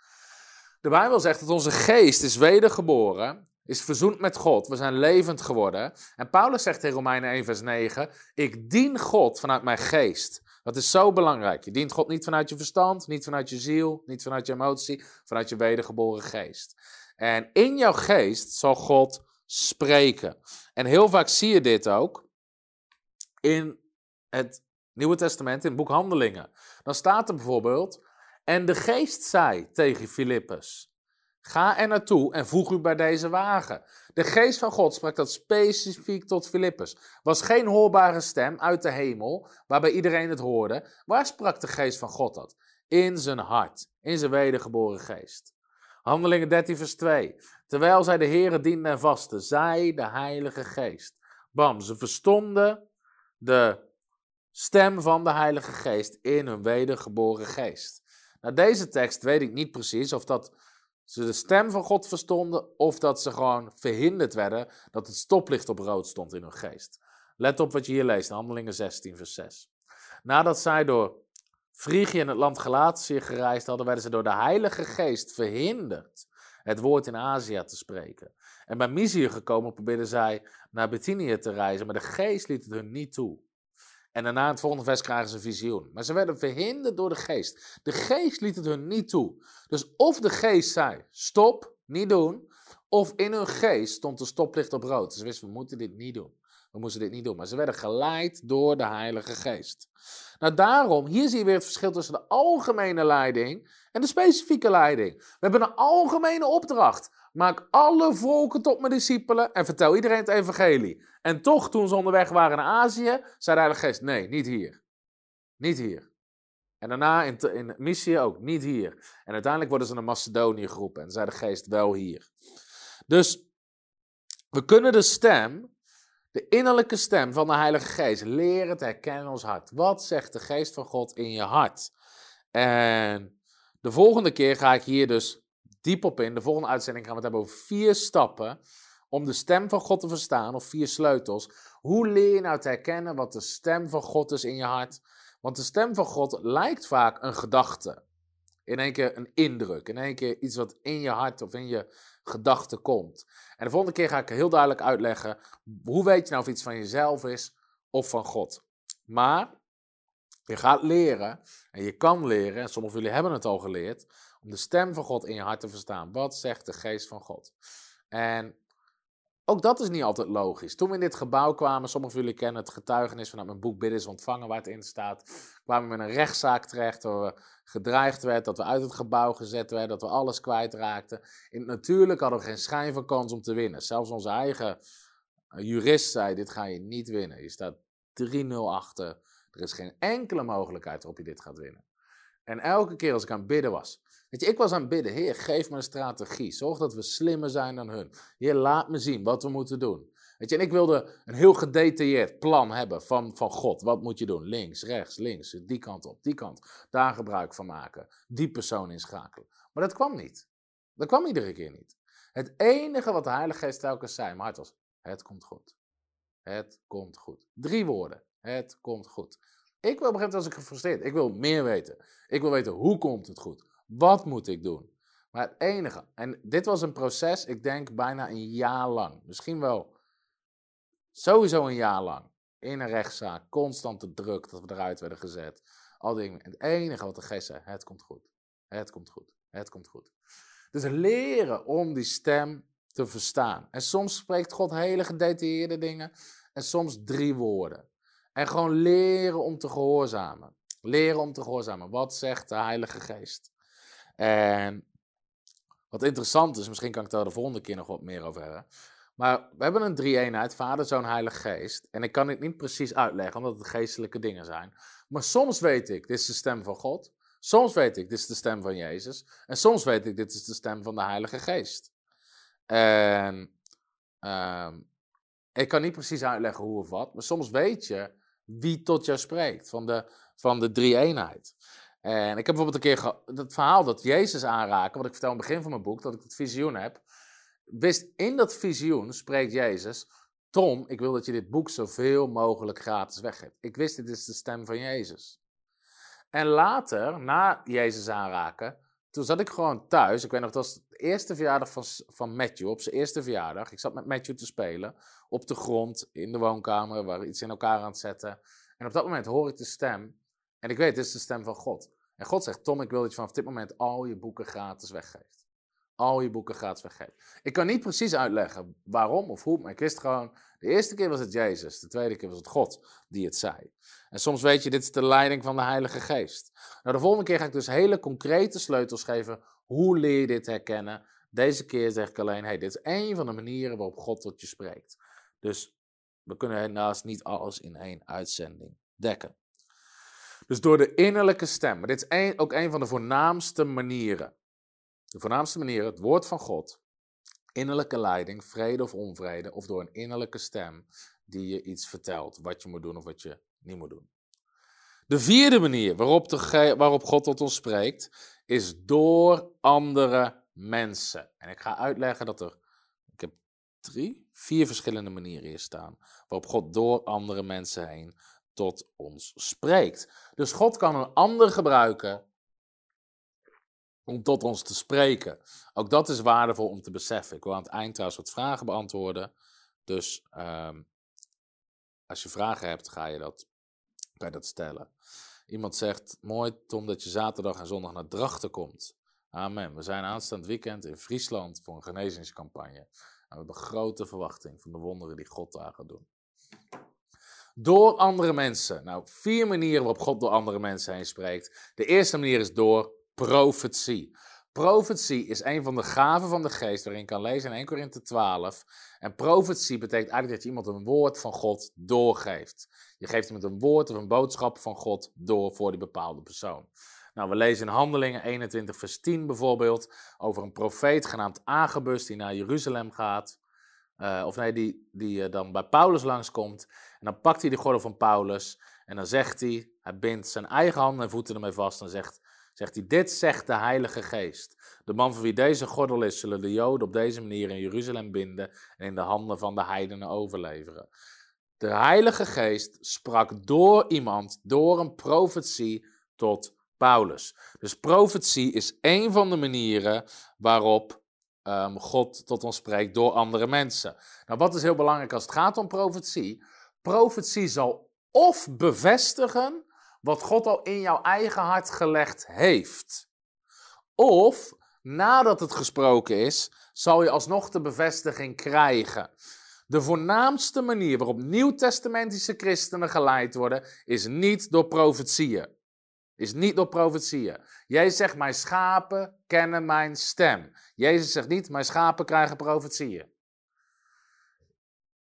Speaker 2: De Bijbel zegt dat onze geest is wedergeboren, is verzoend met God. We zijn levend geworden. En Paulus zegt in Romeinen 1, vers 9: Ik dien God vanuit mijn geest. Dat is zo belangrijk. Je dient God niet vanuit je verstand, niet vanuit je ziel, niet vanuit je emotie, vanuit je wedergeboren geest. En in jouw geest zal God spreken. En heel vaak zie je dit ook in het Nieuwe Testament, in het boek Handelingen. Dan staat er bijvoorbeeld, en de geest zei tegen Filippus, ga er naartoe en voeg u bij deze wagen. De geest van God sprak dat specifiek tot Filippus. Was geen hoorbare stem uit de hemel, waarbij iedereen het hoorde. Waar sprak de geest van God dat? In zijn hart, in zijn wedergeboren geest. Handelingen 13 vers 2. Terwijl zij de Heeren dienden en vasten, zei de Heilige Geest. Bam, ze verstonden de stem van de Heilige Geest in hun wedergeboren geest. Nou, deze tekst weet ik niet precies of dat ze de stem van God verstonden of dat ze gewoon verhinderd werden dat het stoplicht op rood stond in hun geest. Let op wat je hier leest, Handelingen 16, vers 6. Nadat zij door Frigië en het land Galatië gereisd hadden, werden ze door de Heilige Geest verhinderd het woord in Azië te spreken. En bij Mysië gekomen probeerden zij naar Bithynië te reizen, maar de geest liet het hun niet toe. En daarna het volgende vers krijgen ze een visioen. Maar ze werden verhinderd door de geest. De geest liet het hun niet toe. Dus of de geest zei, stop, niet doen. Of in hun geest stond de stoplicht op rood. Ze wisten, we moeten dit niet doen. We moesten dit niet doen. Maar ze werden geleid door de Heilige Geest. Nou daarom, hier zie je weer het verschil tussen de algemene leiding En de specifieke leiding. We hebben een algemene opdracht. Maak alle volken tot mijn discipelen en vertel iedereen het evangelie. En toch, toen ze onderweg waren naar Azië, zei de Heilige Geest, nee, niet hier. Niet hier. En daarna in, in missie ook, niet hier. En uiteindelijk worden ze naar Macedonië geroepen en zei de Geest, wel hier. Dus we kunnen de stem de innerlijke stem van de Heilige Geest leren te herkennen in ons hart. Wat zegt de Geest van God in je hart? En de volgende keer ga ik hier dus diep op in. De volgende uitzending gaan we het hebben over vier stappen om de stem van God te verstaan, of vier sleutels. Hoe leer je nou te herkennen wat de stem van God is in je hart? Want de stem van God lijkt vaak een gedachte. In één keer een indruk, in één keer iets wat in je hart of in je gedachten komt. En de volgende keer ga ik heel duidelijk uitleggen hoe weet je nou of iets van jezelf is of van God. Maar je gaat leren en je kan leren, en sommigen jullie hebben het al geleerd, om de stem van God in je hart te verstaan. Wat zegt de geest van God? En ook dat is niet altijd logisch. Toen we in dit gebouw kwamen, sommigen jullie kennen het getuigenis vanuit mijn boek Bidden is ontvangen, waar het in staat, kwamen we in een rechtszaak terecht waar we gedreigd werd, dat we uit het gebouw gezet werden, dat we alles kwijtraakten. In natuurlijk hadden we geen schijn van kans om te winnen. Zelfs onze eigen eh, jurist zei, dit ga je niet winnen. Je staat 3-0 achter. Er is geen enkele mogelijkheid waarop je dit gaat winnen. En elke keer als ik aan het bidden was, Weet je, ik was aan het bidden, Heer, geef me een strategie. Zorg dat we slimmer zijn dan hun. Heer, laat me zien wat we moeten doen. Weet je, en ik wilde een heel gedetailleerd plan hebben van, van God. Wat moet je doen? Links, rechts, links, die kant op, die kant. Daar gebruik van maken. Die persoon inschakelen. Maar dat kwam niet. Dat kwam iedere keer niet. Het enige wat de Heilige Geest telkens zei, maar het was, het komt goed. Het komt goed. Drie woorden. Het komt goed. Ik wil moment was ik gefrustreerd. Ik wil meer weten. Ik wil weten hoe komt het goed. Wat moet ik doen? Maar het enige, en dit was een proces, ik denk bijna een jaar lang. Misschien wel sowieso een jaar lang. In een rechtszaak, constante druk dat we eruit werden gezet. Al. Het enige wat de geest zei, het komt goed. Het komt goed. Het komt goed. Dus leren om die stem te verstaan. En soms spreekt God hele gedetailleerde dingen. En soms drie woorden. En gewoon leren om te gehoorzamen. Leren om te gehoorzamen. Wat zegt de Heilige Geest? En wat interessant is, misschien kan ik daar de volgende keer nog wat meer over hebben. Maar we hebben een drie-eenheid, Vader, Zoon, Heilige Geest. En ik kan het niet precies uitleggen, omdat het geestelijke dingen zijn. Maar soms weet ik, dit is de stem van God. Soms weet ik, dit is de stem van Jezus. En soms weet ik, dit is de stem van de Heilige Geest. En ehm, ik kan niet precies uitleggen hoe of wat, maar soms weet je wie tot jou spreekt van de, van de drie-eenheid. En ik heb bijvoorbeeld een keer het verhaal dat Jezus aanraken, wat ik vertel in het begin van mijn boek, dat ik het visioen heb. Wist in dat visioen spreekt Jezus: Tom, ik wil dat je dit boek zoveel mogelijk gratis weggeeft. Ik wist, dit is de stem van Jezus. En later, na Jezus aanraken, toen zat ik gewoon thuis. Ik weet nog, dat was eerste verjaardag van, van Matthew, op zijn eerste verjaardag. Ik zat met Matthew te spelen, op de grond, in de woonkamer, waar iets in elkaar aan het zetten. En op dat moment hoor ik de stem. En ik weet, dit is de stem van God. En God zegt, Tom, ik wil dat je vanaf dit moment al je boeken gratis weggeeft. Al je boeken gratis weggeeft. Ik kan niet precies uitleggen waarom of hoe, maar ik wist gewoon, de eerste keer was het Jezus, de tweede keer was het God die het zei. En soms weet je, dit is de leiding van de Heilige Geest. Nou, de volgende keer ga ik dus hele concrete sleutels geven. Hoe leer je dit herkennen? Deze keer zeg ik alleen, hey, dit is één van de manieren waarop God tot je spreekt. Dus we kunnen helaas niet alles in één uitzending dekken. Dus door de innerlijke stem. Maar dit is ook een van de voornaamste manieren. De voornaamste manieren, het woord van God. Innerlijke leiding, vrede of onvrede. Of door een innerlijke stem die je iets vertelt. Wat je moet doen of wat je niet moet doen. De vierde manier waarop, waarop God tot ons spreekt, is door andere mensen. En ik ga uitleggen dat er, ik heb drie, vier verschillende manieren hier staan, waarop God door andere mensen heen tot ons spreekt. Dus God kan een ander gebruiken om tot ons te spreken. Ook dat is waardevol om te beseffen. Ik wil aan het eind trouwens wat vragen beantwoorden. Dus ehm, als je vragen hebt, ga je dat, ga je dat stellen. Iemand zegt, mooi Tom dat je zaterdag en zondag naar Drachten komt. Amen. We zijn aanstaand weekend in Friesland voor een genezingscampagne. En we hebben grote verwachting van de wonderen die God daar gaat doen. Door andere mensen. Nou, vier manieren waarop God door andere mensen heen spreekt. De eerste manier is door profetie. Profetie is een van de gaven van de geest, waarin je kan lezen in 1 Korinthe 12. En profetie betekent eigenlijk dat je iemand een woord van God doorgeeft. Je geeft iemand een woord of een boodschap van God door voor die bepaalde persoon. Nou, we lezen in Handelingen 21, vers 10 bijvoorbeeld over een profeet genaamd Agabus die naar Jeruzalem gaat. Uh, of nee, die, die uh, dan bij Paulus langskomt. En dan pakt hij de gordel van Paulus en dan zegt hij, hij bindt zijn eigen handen en voeten ermee vast en zegt, zegt hij, dit zegt de Heilige Geest. De man van wie deze gordel is, zullen de Joden op deze manier in Jeruzalem binden en in de handen van de heidenen overleveren. De Heilige Geest sprak door iemand, door een profetie tot Paulus. Dus profetie is één van de manieren waarop um, God tot ons spreekt door andere mensen. Nou, wat is heel belangrijk als het gaat om profetie? Profetie zal of bevestigen wat God al in jouw eigen hart gelegd heeft. Of nadat het gesproken is, zal je alsnog de bevestiging krijgen. De voornaamste manier waarop nieuwtestamentische christenen geleid worden, is niet door profetieën. Is niet door profetieën. Jezus zegt, mijn schapen kennen mijn stem. Jezus zegt niet, mijn schapen krijgen profetieën.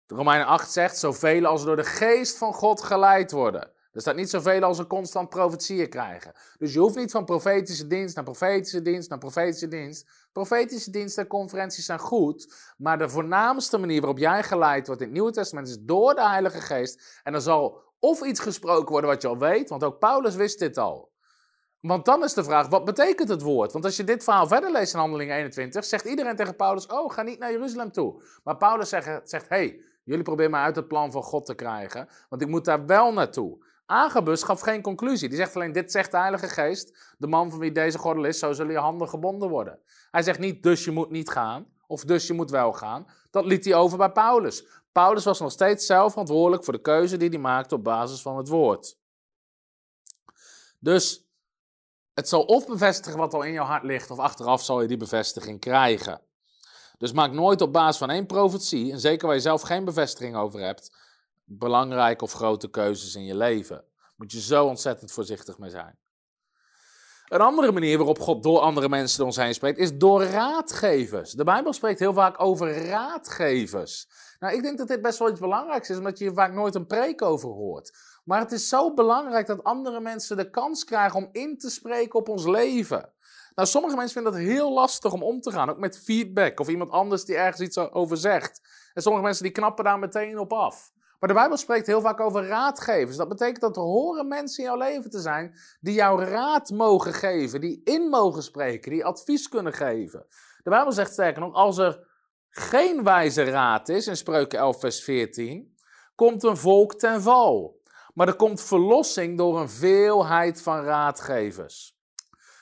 Speaker 2: Romeinen 8 zegt, zoveel als door de geest van God geleid worden. Er staat niet zoveel als ze constant profetieën krijgen. Dus je hoeft niet van profetische dienst naar profetische dienst naar profetische dienst. Profetische diensten en conferenties zijn goed, maar de voornaamste manier waarop jij geleid wordt in het Nieuwe Testament is door de Heilige Geest. En er zal of iets gesproken worden wat je al weet, want ook Paulus wist dit al. Want dan is de vraag, wat betekent het woord? Want als je dit verhaal verder leest in Handelingen 21, zegt iedereen tegen Paulus, oh, ga niet naar Jeruzalem toe. Maar Paulus zegt, zegt hey, jullie proberen mij uit het plan van God te krijgen, want ik moet daar wel naartoe. Agabus gaf geen conclusie. Die zegt alleen, dit zegt de Heilige Geest, de man van wie deze gordel is, zo zullen je handen gebonden worden. Hij zegt niet, dus je moet niet gaan, of dus je moet wel gaan. Dat liet hij over bij Paulus. Paulus was nog steeds zelf verantwoordelijk voor de keuze die hij maakte op basis van het woord. Dus het zal of bevestigen wat al in jouw hart ligt, of achteraf zal je die bevestiging krijgen. Dus maak nooit op basis van één profetie, en zeker waar je zelf geen bevestiging over hebt, belangrijke of grote keuzes in je leven. Moet je zo ontzettend voorzichtig mee zijn. Een andere manier waarop God door andere mensen door ons heen spreekt, is door raadgevers. De Bijbel spreekt heel vaak over raadgevers. Nou, ik denk dat dit best wel iets belangrijks is, omdat je hier vaak nooit een preek over hoort. Maar het is zo belangrijk dat andere mensen de kans krijgen om in te spreken op ons leven. Nou, sommige mensen vinden dat heel lastig om om te gaan, ook met feedback of iemand anders die ergens iets over zegt. En sommige mensen die knappen daar meteen op af. Maar de Bijbel spreekt heel vaak over raadgevers. Dat betekent dat er horen mensen in jouw leven te zijn die jou raad mogen geven, die in mogen spreken, die advies kunnen geven. De Bijbel zegt sterker nog, als er geen wijze raad is, in Spreuken 11 vers 14, komt een volk ten val. Maar er komt verlossing door een veelheid van raadgevers.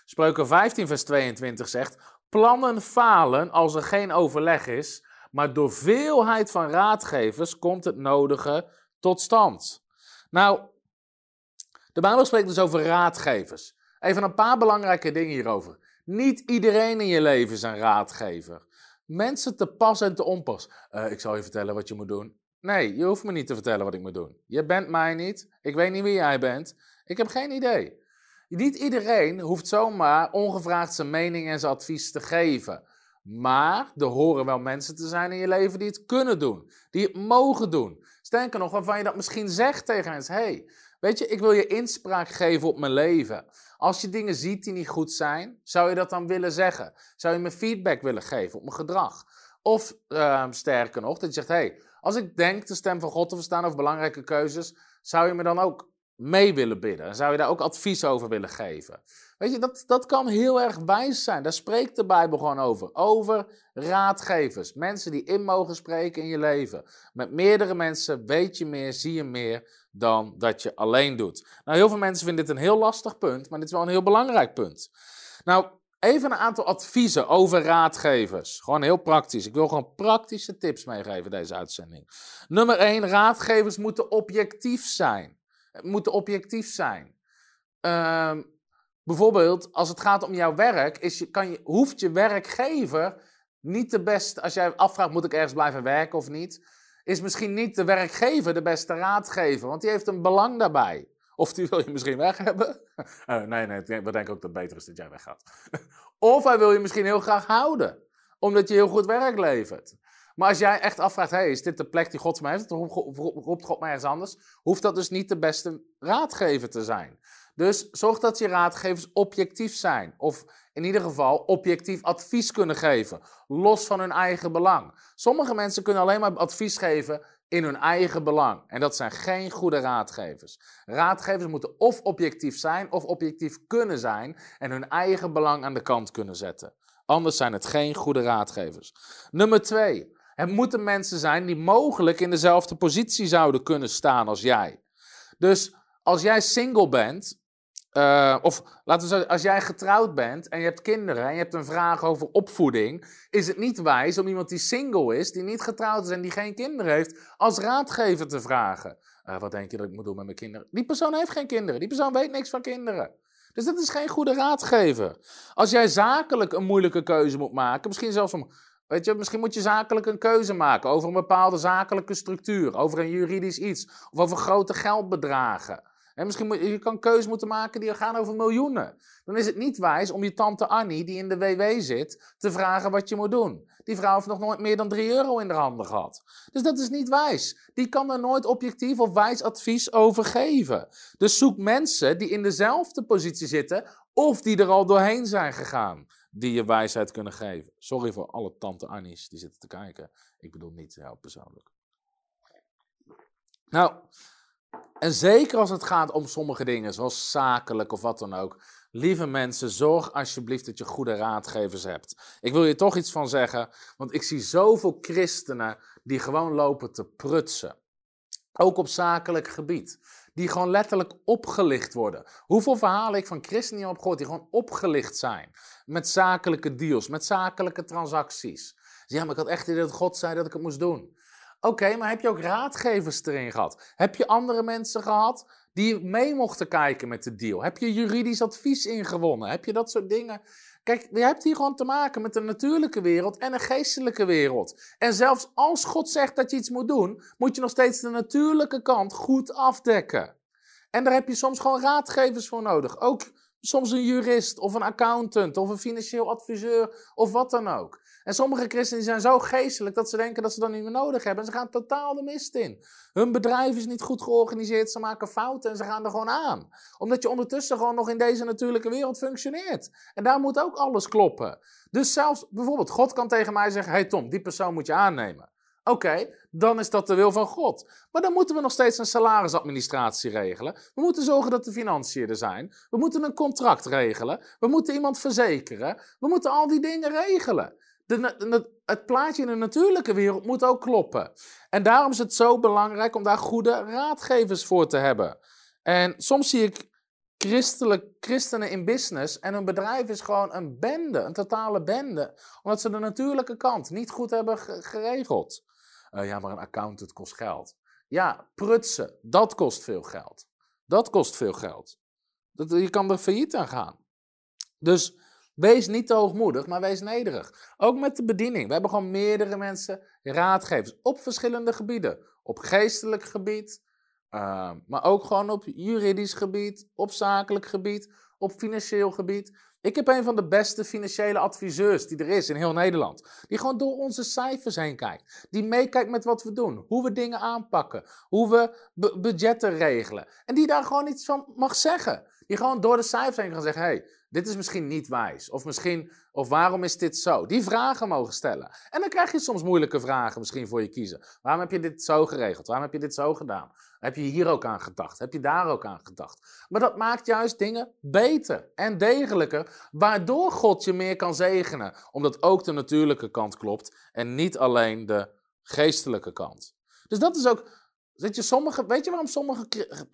Speaker 2: Spreuken 15 vers 22 zegt, plannen falen als er geen overleg is, maar door veelheid van raadgevers komt het nodige tot stand. Nou, de Bijbel spreekt dus over raadgevers. Even een paar belangrijke dingen hierover. Niet iedereen in je leven is een raadgever. Mensen te pas en te onpas. Uh, ik zal je vertellen wat je moet doen. Nee, je hoeft me niet te vertellen wat ik moet doen. Je bent mij niet. Ik weet niet wie jij bent. Ik heb geen idee. Niet iedereen hoeft zomaar ongevraagd zijn mening en zijn advies te geven. Maar er horen wel mensen te zijn in je leven die het kunnen doen, die het mogen doen. Sterker nog, waarvan je dat misschien zegt tegen mensen: hey, weet je, ik wil je inspraak geven op mijn leven. Als je dingen ziet die niet goed zijn, zou je dat dan willen zeggen? Zou je me feedback willen geven op mijn gedrag? Of uh, sterker nog, dat je zegt: hey, als ik denk de stem van God te verstaan over belangrijke keuzes, zou je me dan ook mee willen bidden? En zou je daar ook advies over willen geven? Weet je, dat, dat kan heel erg wijs zijn. Daar spreekt de Bijbel gewoon over. Over raadgevers. Mensen die in mogen spreken in je leven. Met meerdere mensen weet je meer, zie je meer dan dat je alleen doet. Nou, heel veel mensen vinden dit een heel lastig punt, maar dit is wel een heel belangrijk punt. Nou, even een aantal adviezen over raadgevers. Gewoon heel praktisch. Ik wil gewoon praktische tips meegeven deze uitzending. Nummer 1, raadgevers moeten objectief zijn. Moeten objectief zijn. Uh, Bijvoorbeeld, als het gaat om jouw werk, is je, kan je, hoeft je werkgever niet de beste, als jij afvraagt, moet ik ergens blijven werken of niet, is misschien niet de werkgever de beste raadgever, want die heeft een belang daarbij. Of die wil je misschien weg hebben. Uh, nee, nee, we denken ook dat het beter is dat jij weggaat. of hij wil je misschien heel graag houden. Omdat je heel goed werk levert. Maar als jij echt afvraagt, hey, is dit de plek die God voor mij heeft? Of roept God mij ergens anders? Hoeft dat dus niet de beste raadgever te zijn. Dus zorg dat je raadgevers objectief zijn. Of in ieder geval objectief advies kunnen geven. Los van hun eigen belang. Sommige mensen kunnen alleen maar advies geven in hun eigen belang. En dat zijn geen goede raadgevers. Raadgevers moeten of objectief zijn of objectief kunnen zijn en hun eigen belang aan de kant kunnen zetten. Anders zijn het geen goede raadgevers. Nummer twee. Het moeten mensen zijn die mogelijk in dezelfde positie zouden kunnen staan als jij. Dus als jij single bent, uh, of laten we zeggen, als jij getrouwd bent en je hebt kinderen en je hebt een vraag over opvoeding, is het niet wijs om iemand die single is, die niet getrouwd is en die geen kinderen heeft, als raadgever te vragen. Uh, wat denk je dat ik moet doen met mijn kinderen? Die persoon heeft geen kinderen, die persoon weet niks van kinderen. Dus dat is geen goede raadgever. Als jij zakelijk een moeilijke keuze moet maken, misschien zelfs om. Weet je, misschien moet je zakelijk een keuze maken over een bepaalde zakelijke structuur, over een juridisch iets, of over grote geldbedragen. En misschien moet, je kan keuzes moeten maken die gaan over miljoenen. Dan is het niet wijs om je tante Annie, die in de WW zit, te vragen wat je moet doen. Die vrouw heeft nog nooit meer dan 3 euro in de handen gehad. Dus dat is niet wijs. Die kan er nooit objectief of wijs advies over geven. Dus zoek mensen die in dezelfde positie zitten of die er al doorheen zijn gegaan, die je wijsheid kunnen geven. Sorry voor alle tante Annies die zitten te kijken. Ik bedoel niet heel persoonlijk. Nou, en zeker als het gaat om sommige dingen, zoals zakelijk of wat dan ook. Lieve mensen, zorg alsjeblieft dat je goede raadgevers hebt. Ik wil je toch iets van zeggen, want ik zie zoveel christenen die gewoon lopen te prutsen. Ook op zakelijk gebied. Die gewoon letterlijk opgelicht worden. Hoeveel verhalen ik van christenen heb gehoord die gewoon opgelicht zijn. Met zakelijke deals, met zakelijke transacties. Ja, maar ik had echt idee dat God zei dat ik het moest doen. Oké, maar heb je ook raadgevers erin gehad? Heb je andere mensen gehad die mee mochten kijken met de deal? Heb je juridisch advies ingewonnen? Heb je dat soort dingen? Kijk, je hebt hier gewoon te maken met een natuurlijke wereld en een geestelijke wereld. En zelfs als God zegt dat je iets moet doen, moet je nog steeds de natuurlijke kant goed afdekken. En daar heb je soms gewoon raadgevers voor nodig. Ook soms een jurist of een accountant of een financieel adviseur of wat dan ook. En sommige christenen zijn zo geestelijk dat ze denken dat ze dat niet meer nodig hebben. En ze gaan totaal de mist in. Hun bedrijf is niet goed georganiseerd, ze maken fouten en ze gaan er gewoon aan. Omdat je ondertussen gewoon nog in deze natuurlijke wereld functioneert. En daar moet ook alles kloppen. Dus zelfs bijvoorbeeld, God kan tegen mij zeggen: Hey Tom, die persoon moet je aannemen. Oké, dan is dat de wil van God. Maar dan moeten we nog steeds een salarisadministratie regelen. We moeten zorgen dat de financiën er zijn. We moeten een contract regelen. We moeten iemand verzekeren. We moeten al die dingen regelen het plaatje in de natuurlijke wereld moet ook kloppen. En daarom is het zo belangrijk om daar goede raadgevers voor te hebben. En soms zie ik christelijk, christenen in business en hun bedrijf is gewoon een bende, een totale bende. Omdat ze de natuurlijke kant niet goed hebben geregeld. Uh, ja, maar een accountant kost geld. Ja, prutsen, dat kost veel geld. Dat kost veel geld. Dat, je kan er failliet aan gaan. Dus Wees niet te hoogmoedig, maar wees nederig. Ook met de bediening. We hebben gewoon meerdere mensen, raadgevers, op verschillende gebieden. Op geestelijk gebied, uh, maar ook gewoon op juridisch gebied, op zakelijk gebied, op financieel gebied. Ik heb een van de beste financiële adviseurs die er is in heel Nederland. Die gewoon door onze cijfers heen kijkt. Die meekijkt met wat we doen. Hoe we dingen aanpakken. Hoe we budgetten regelen. En die daar gewoon iets van mag zeggen. Die gewoon door de cijfers heen kan zeggen: hey, dit is misschien niet wijs. Of misschien, of waarom is dit zo? Die vragen mogen stellen. En dan krijg je soms moeilijke vragen misschien voor je kiezen. Waarom heb je dit zo geregeld? Waarom heb je dit zo gedaan? Heb je hier ook aan gedacht? Heb je daar ook aan gedacht? Maar dat maakt juist dingen beter en degelijker, waardoor God je meer kan zegenen. Omdat ook de natuurlijke kant klopt en niet alleen de geestelijke kant. Dus dat is ook Weet je, sommige, weet je waarom sommige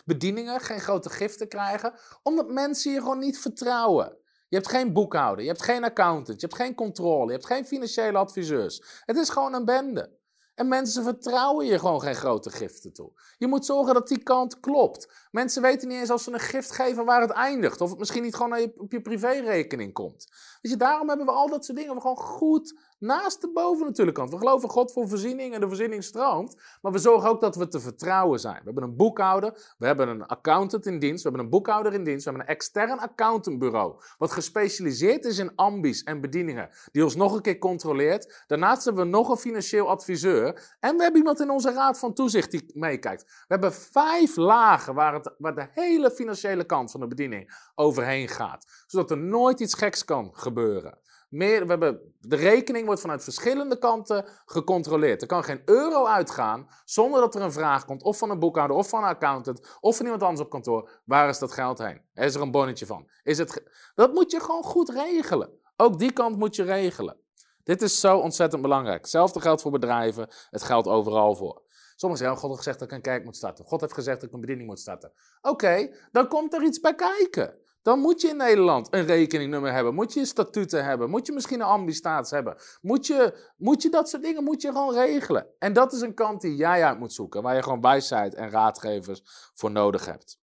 Speaker 2: bedieningen geen grote giften krijgen? Omdat mensen je gewoon niet vertrouwen. Je hebt geen boekhouder, je hebt geen accountant, je hebt geen controle, je hebt geen financiële adviseurs. Het is gewoon een bende. En mensen vertrouwen je gewoon geen grote giften toe. Je moet zorgen dat die kant klopt. Mensen weten niet eens als ze een gift geven waar het eindigt. Of het misschien niet gewoon op je privérekening komt. Je, daarom hebben we al dat soort dingen. We gewoon goed naast de boven natuurlijk kant. We geloven God voor voorziening en de voorziening stroomt. Maar we zorgen ook dat we te vertrouwen zijn. We hebben een boekhouder, we hebben een accountant in dienst, we hebben een boekhouder in dienst, we hebben een extern accountantbureau. Wat gespecialiseerd is in ambies en bedieningen. Die ons nog een keer controleert. Daarnaast hebben we nog een financieel adviseur. En we hebben iemand in onze raad van toezicht die meekijkt. We hebben vijf lagen waar, het, waar de hele financiële kant van de bediening overheen gaat. Zodat er nooit iets geks kan gebeuren. Meer, we hebben, de rekening wordt vanuit verschillende kanten gecontroleerd. Er kan geen euro uitgaan zonder dat er een vraag komt, of van een boekhouder, of van een accountant, of van iemand anders op kantoor. Waar is dat geld heen? Is er een bonnetje van? Is het dat moet je gewoon goed regelen. Ook die kant moet je regelen. Dit is zo ontzettend belangrijk. Hetzelfde geldt voor bedrijven, het geldt overal voor. Sommigen zeggen, God heeft gezegd dat ik een kerk moet starten. God heeft gezegd dat ik een bediening moet starten. Oké, dan komt er iets bij kijken. Dan moet je in Nederland een rekeningnummer hebben. Moet je statuten hebben. Moet je misschien een ambistaats hebben. Moet je, moet je dat soort dingen moet je gewoon regelen. En dat is een kant die jij uit moet zoeken. Waar je gewoon wijsheid en raadgevers voor nodig hebt.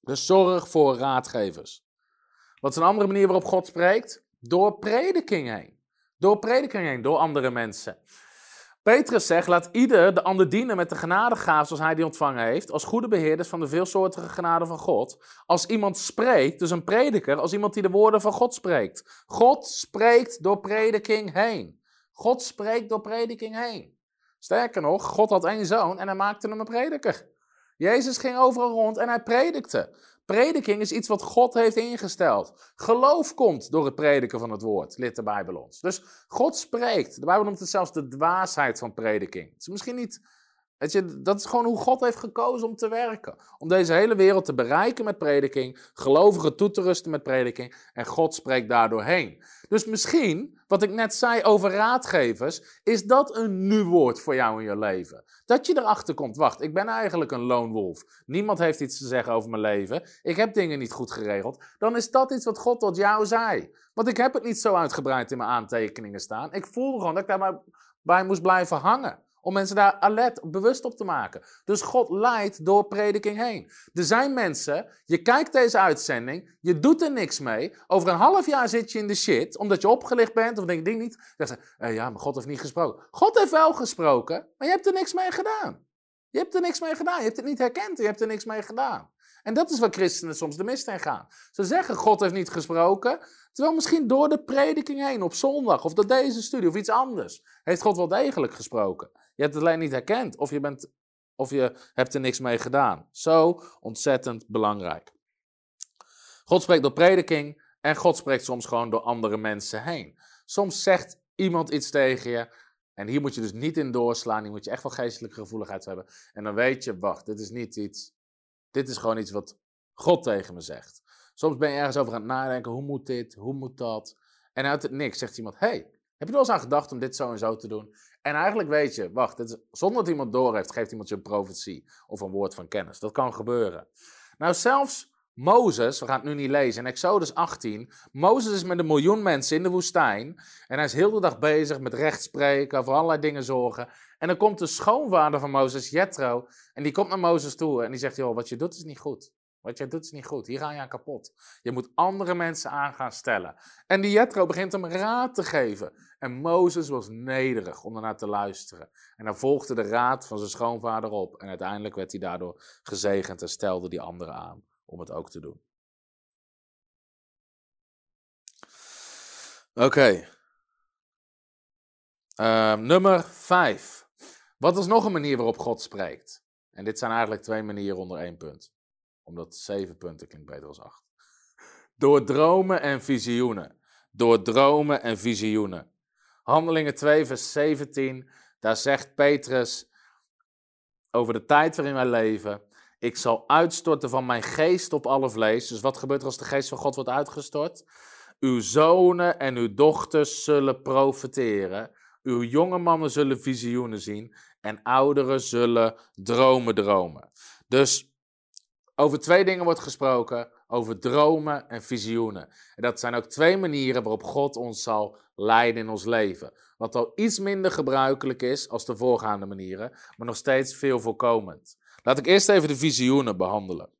Speaker 2: Dus zorg voor raadgevers. Wat is een andere manier waarop God spreekt? Door prediking heen. Door prediking heen, door andere mensen. Petrus zegt, laat ieder de ander dienen met de genadegaven zoals hij die ontvangen heeft, als goede beheerders van de veelsoortige genade van God. Als iemand spreekt, dus een prediker, als iemand die de woorden van God spreekt. God spreekt door prediking heen. God spreekt door prediking heen. Sterker nog, God had één zoon en hij maakte hem een prediker. Jezus ging overal rond en hij predikte. Prediking is iets wat God heeft ingesteld. Geloof komt door het prediken van het woord, lid de Bijbel ons. Dus God spreekt. De Bijbel noemt het zelfs de dwaasheid van prediking. Het is misschien niet Weet je, dat is gewoon hoe God heeft gekozen om te werken. Om deze hele wereld te bereiken met prediking, gelovigen toe te rusten met prediking en God spreekt daardoor heen. Dus misschien, wat ik net zei over raadgevers, is dat een nu woord voor jou in je leven. Dat je erachter komt, wacht, ik ben eigenlijk een lone wolf. Niemand heeft iets te zeggen over mijn leven. Ik heb dingen niet goed geregeld. Dan is dat iets wat God tot jou zei. Want ik heb het niet zo uitgebreid in mijn aantekeningen staan. Ik voelde gewoon dat ik daarbij moest blijven hangen. Om mensen daar alert, bewust op te maken. Dus God leidt door prediking heen. Er zijn mensen, je kijkt deze uitzending, je doet er niks mee. Over een half jaar zit je in de shit, omdat je opgelicht bent of denk je niet. Dan zeg je, eh, ja, maar God heeft niet gesproken. God heeft wel gesproken, maar je hebt er niks mee gedaan. Je hebt er niks mee gedaan. Je hebt het niet herkend, je hebt er niks mee gedaan. En dat is waar christenen soms de mist in gaan. Ze zeggen, God heeft niet gesproken, terwijl misschien door de prediking heen op zondag of door deze studie of iets anders, heeft God wel degelijk gesproken. Je hebt het alleen niet herkend of je, bent, of je hebt er niks mee gedaan. Zo ontzettend belangrijk. God spreekt door prediking en God spreekt soms gewoon door andere mensen heen. Soms zegt iemand iets tegen je en hier moet je dus niet in doorslaan. Hier moet je echt wel geestelijke gevoeligheid hebben. En dan weet je, wacht, dit is niet iets, dit is gewoon iets wat God tegen me zegt. Soms ben je ergens over aan het nadenken, hoe moet dit, hoe moet dat? En uit het niks zegt iemand, hey, heb je er wel eens aan gedacht om dit zo en zo te doen? En eigenlijk weet je, wacht, zonder dat iemand door heeft, geeft iemand je een profetie of een woord van kennis. Dat kan gebeuren. Nou, zelfs Mozes, we gaan het nu niet lezen, in Exodus 18. Mozes is met een miljoen mensen in de woestijn. En hij is heel de dag bezig met rechtspreken, voor allerlei dingen zorgen. En dan komt de schoonvader van Mozes, Jethro, en die komt naar Mozes toe en die zegt, joh, wat je doet is niet goed. Wat jij doet is niet goed. Hier ga je aan kapot. Je moet andere mensen aan gaan stellen. En die Jethro begint hem raad te geven. En Mozes was nederig om ernaar te luisteren. En dan volgde de raad van zijn schoonvader op. En uiteindelijk werd hij daardoor gezegend en stelde die anderen aan om het ook te doen. Oké. Ehm, nummer 5. Wat is nog een manier waarop God spreekt? En dit zijn eigenlijk twee manieren onder één punt omdat zeven punten klinkt beter als acht. Door dromen en visioenen. Door dromen en visioenen. Handelingen 2, vers 17. Daar zegt Petrus over de tijd waarin wij leven. Ik zal uitstorten van mijn geest op alle vlees. Dus wat gebeurt er als de geest van God wordt uitgestort? Uw zonen en uw dochters zullen profeteren. Uw jonge mannen zullen visioenen zien. En ouderen zullen dromen dromen. Dus over twee dingen wordt gesproken. over dromen en visioenen. En dat zijn ook twee manieren waarop God ons zal leiden in ons leven. Wat al iets minder gebruikelijk is als de voorgaande manieren, maar nog steeds veel voorkomend. Laat ik eerst even de visioenen behandelen.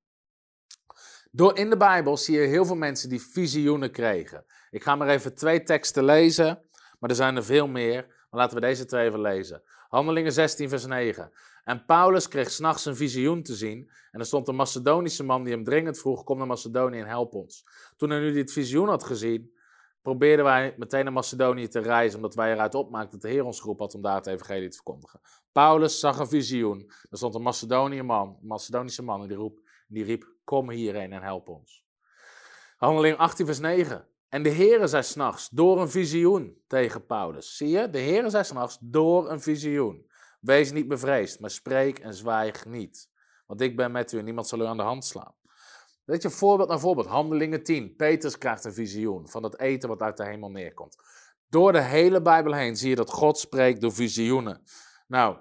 Speaker 2: Door in de Bijbel zie je heel veel mensen die visioenen kregen. Ik ga maar even twee teksten lezen, maar er zijn er veel meer. Maar laten we deze twee even lezen. Handelingen 16, vers 9. En Paulus kreeg s'nachts een visioen te zien. En er stond een Macedonische man die hem dringend vroeg: Kom naar Macedonië en help ons. Toen hij nu dit visioen had gezien, probeerden wij meteen naar Macedonië te reizen, omdat wij eruit opmaakten dat de Heer ons groep had om daar het evangelie te verkondigen. Paulus zag een visioen. Er stond een Macedonische man, een Macedonische man en die, roep, die riep: Kom hierheen en help ons. Handeling 18, vers 9. En de Heere zei s'nachts door een visioen tegen Paulus. Zie je? De Heere zei s'nachts door een visioen. Wees niet bevreesd, maar spreek en zwijg niet. Want ik ben met u en niemand zal u aan de hand slaan. Weet je, voorbeeld naar voorbeeld. Handelingen 10. Petrus krijgt een visioen van dat eten wat uit de hemel neerkomt. Door de hele Bijbel heen zie je dat God spreekt door visioenen. Nou,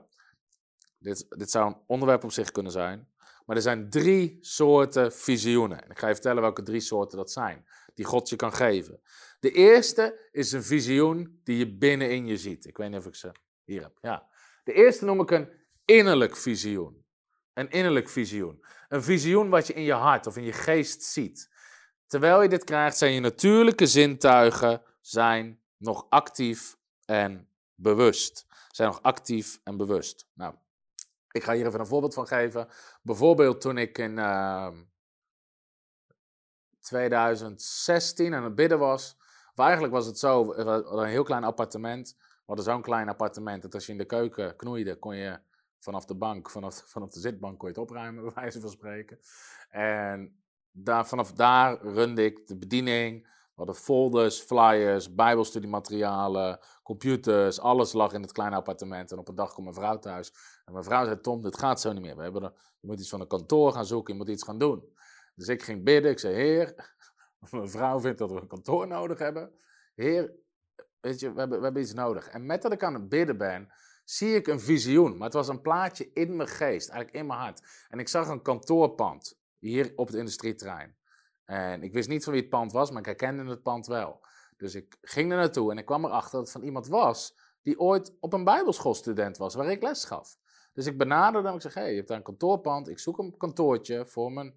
Speaker 2: dit, dit zou een onderwerp op zich kunnen zijn. Maar er zijn drie soorten visioenen. En ik ga je vertellen welke drie soorten dat zijn. Die God je kan geven. De eerste is een visioen die je binnenin je ziet. Ik weet niet of ik ze hier heb. Ja. De eerste noem ik een innerlijk visioen. Een innerlijk visioen. Een visioen wat je in je hart of in je geest ziet. Terwijl je dit krijgt, zijn je natuurlijke zintuigen zijn nog actief en bewust. Zijn nog actief en bewust. Nou, ik ga hier even een voorbeeld van geven. Bijvoorbeeld toen ik in uh, ehm, 2016 aan het bidden was. Of eigenlijk was het zo, een heel klein appartement. Hadden zo'n klein appartement dat als je in de keuken knoeide, kon je vanaf de bank, vanaf, vanaf de zitbank kon je het opruimen, bij wijze van spreken. En daar, vanaf daar runde ik de bediening. We hadden folders, flyers, bijbelstudiematerialen, computers, alles lag in het kleine appartement. En op een dag kwam mijn vrouw thuis. En mijn vrouw zei, Tom, dit gaat zo niet meer. We hebben er, je moet iets van een kantoor gaan zoeken, je moet iets gaan doen. Dus ik ging bidden, ik zei, heer, mijn vrouw vindt dat we een kantoor nodig hebben. Heer, weet je, we hebben, we hebben iets nodig. En met dat ik aan het bidden ben, zie ik een visioen. Maar het was een plaatje in mijn geest, eigenlijk in mijn hart. En ik zag een kantoorpand hier op het industrieterrein. En ik wist niet van wie het pand was, maar ik herkende het pand wel. Dus ik ging er naartoe en ik kwam erachter dat het van iemand was die ooit op een bijbelschoolstudent was, waar ik les gaf. Dus ik benaderde hem en ik zeg, hé, hey, je hebt daar een kantoorpand, ik zoek een kantoortje voor, mijn,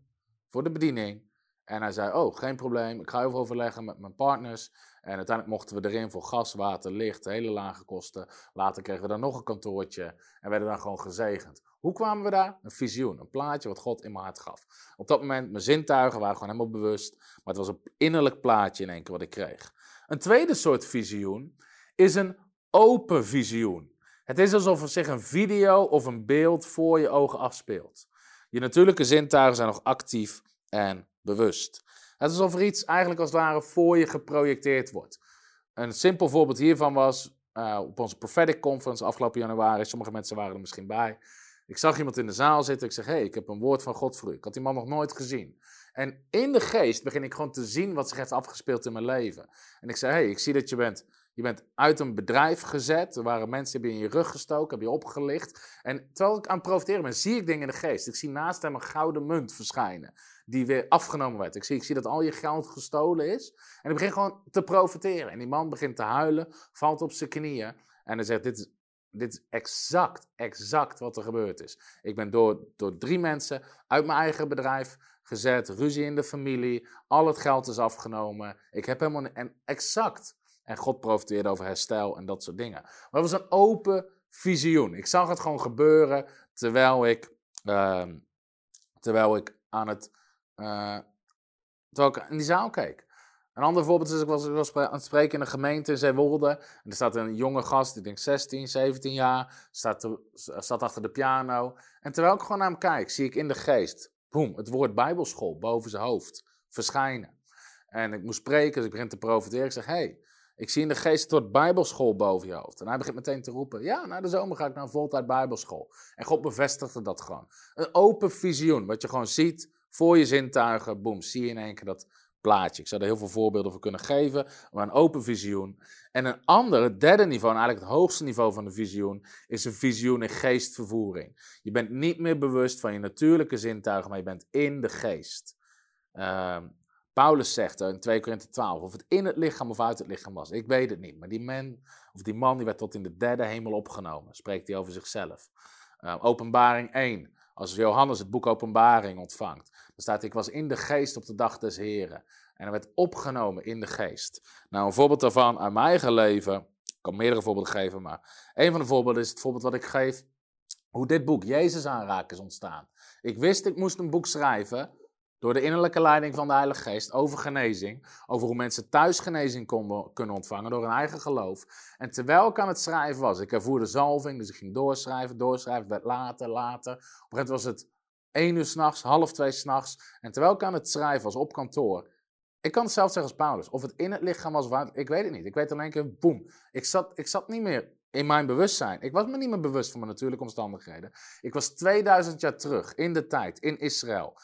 Speaker 2: voor de bediening. En hij zei, oh, geen probleem, ik ga even overleggen met mijn partners. En uiteindelijk mochten we erin voor gas, water, licht, hele lage kosten. Later kregen we daar nog een kantoortje en werden dan gewoon gezegend. Hoe kwamen we daar? Een visioen, een plaatje wat God in mijn hart gaf. Op dat moment, mijn zintuigen waren gewoon helemaal bewust, maar het was een innerlijk plaatje in één keer wat ik kreeg. Een tweede soort visioen is een open visioen. Het is alsof er zich een video of een beeld voor je ogen afspeelt. Je natuurlijke zintuigen zijn nog actief en bewust. Het is alsof er iets eigenlijk als het ware voor je geprojecteerd wordt. Een simpel voorbeeld hiervan was uh, op onze Prophetic Conference afgelopen januari. Sommige mensen waren er misschien bij. Ik zag iemand in de zaal zitten. Ik zeg: hey, ik heb een woord van God voor u. Ik had die man nog nooit gezien. En in de geest begin ik gewoon te zien wat zich heeft afgespeeld in mijn leven. En ik zei: hey, ik zie dat je bent je bent uit een bedrijf gezet. Er waren mensen die hebben in je rug gestoken, hebben je opgelicht. En terwijl ik aan het profiteren ben, zie ik dingen in de geest. Ik zie naast hem een gouden munt verschijnen. Die weer afgenomen werd. Ik zie, ik zie dat al je geld gestolen is. En ik begin gewoon te profiteren. En die man begint te huilen, valt op zijn knieën. En hij zegt: Dit is, dit is exact, exact wat er gebeurd is. Ik ben door, door drie mensen uit mijn eigen bedrijf gezet. Ruzie in de familie. Al het geld is afgenomen. Ik heb helemaal. En exact en God profiteerde over herstel en dat soort dingen. Maar het was een open visioen. Ik zag het gewoon gebeuren terwijl ik, uh, terwijl ik aan het. Uh, terwijl ik in die zaal keek. Een ander voorbeeld is, ik was, ik was aan het spreken in een gemeente in Zeewolde. En er staat een jonge gast, ik denk 16, 17 jaar, staat, staat achter de piano. En terwijl ik gewoon naar hem kijk, zie ik in de geest, boem, het woord bijbelschool boven zijn hoofd verschijnen. En ik moest spreken, dus ik begin te profiteren. Ik zeg, hey, ik zie in de geest tot bijbelschool boven je hoofd. En hij begint meteen te roepen, ja, na de zomer ga ik naar een voltijd bijbelschool. En God bevestigde dat gewoon. Een open visioen, wat je gewoon ziet voor je zintuigen. Boem, zie je in één keer dat plaatje. Ik zou er heel veel voorbeelden voor kunnen geven, maar een open visioen. En een ander, het derde niveau, en eigenlijk het hoogste niveau van de visioen, is een visioen in geestvervoering. Je bent niet meer bewust van je natuurlijke zintuigen, maar je bent in de geest. Ehm, Paulus zegt in 2 Korinthe 12 of het in het lichaam of uit het lichaam was. Ik weet het niet. Maar die man, of die man die werd tot in de derde hemel opgenomen. Spreekt hij over zichzelf. Ehm, openbaring 1. Als Johannes het boek Openbaring ontvangt. Dan staat ik was in de geest op de dag des Heren. En hij werd opgenomen in de geest. Nou, een voorbeeld daarvan uit mijn eigen leven. Ik kan meerdere voorbeelden geven, maar een van de voorbeelden is het voorbeeld wat ik geef. Hoe dit boek Jezus aanraken is ontstaan. Ik wist ik moest een boek schrijven door de innerlijke leiding van de Heilige Geest over genezing. Over hoe mensen thuis genezing konden, kunnen ontvangen door hun eigen geloof. En terwijl ik aan het schrijven was, ik ervoerde zalving, dus ik ging doorschrijven, doorschrijven, later, later. Op een gegeven moment was het één uur s'nachts, half twee s'nachts. En terwijl ik aan het schrijven was op kantoor, ik kan het zelf zeggen als Paulus. Of het in het lichaam was, ik weet het niet. Ik weet alleen keer, boem. Ik zat, ik zat niet meer in mijn bewustzijn. Ik was me niet meer bewust van mijn natuurlijke omstandigheden. Ik was 2000 jaar terug in de tijd in Israël.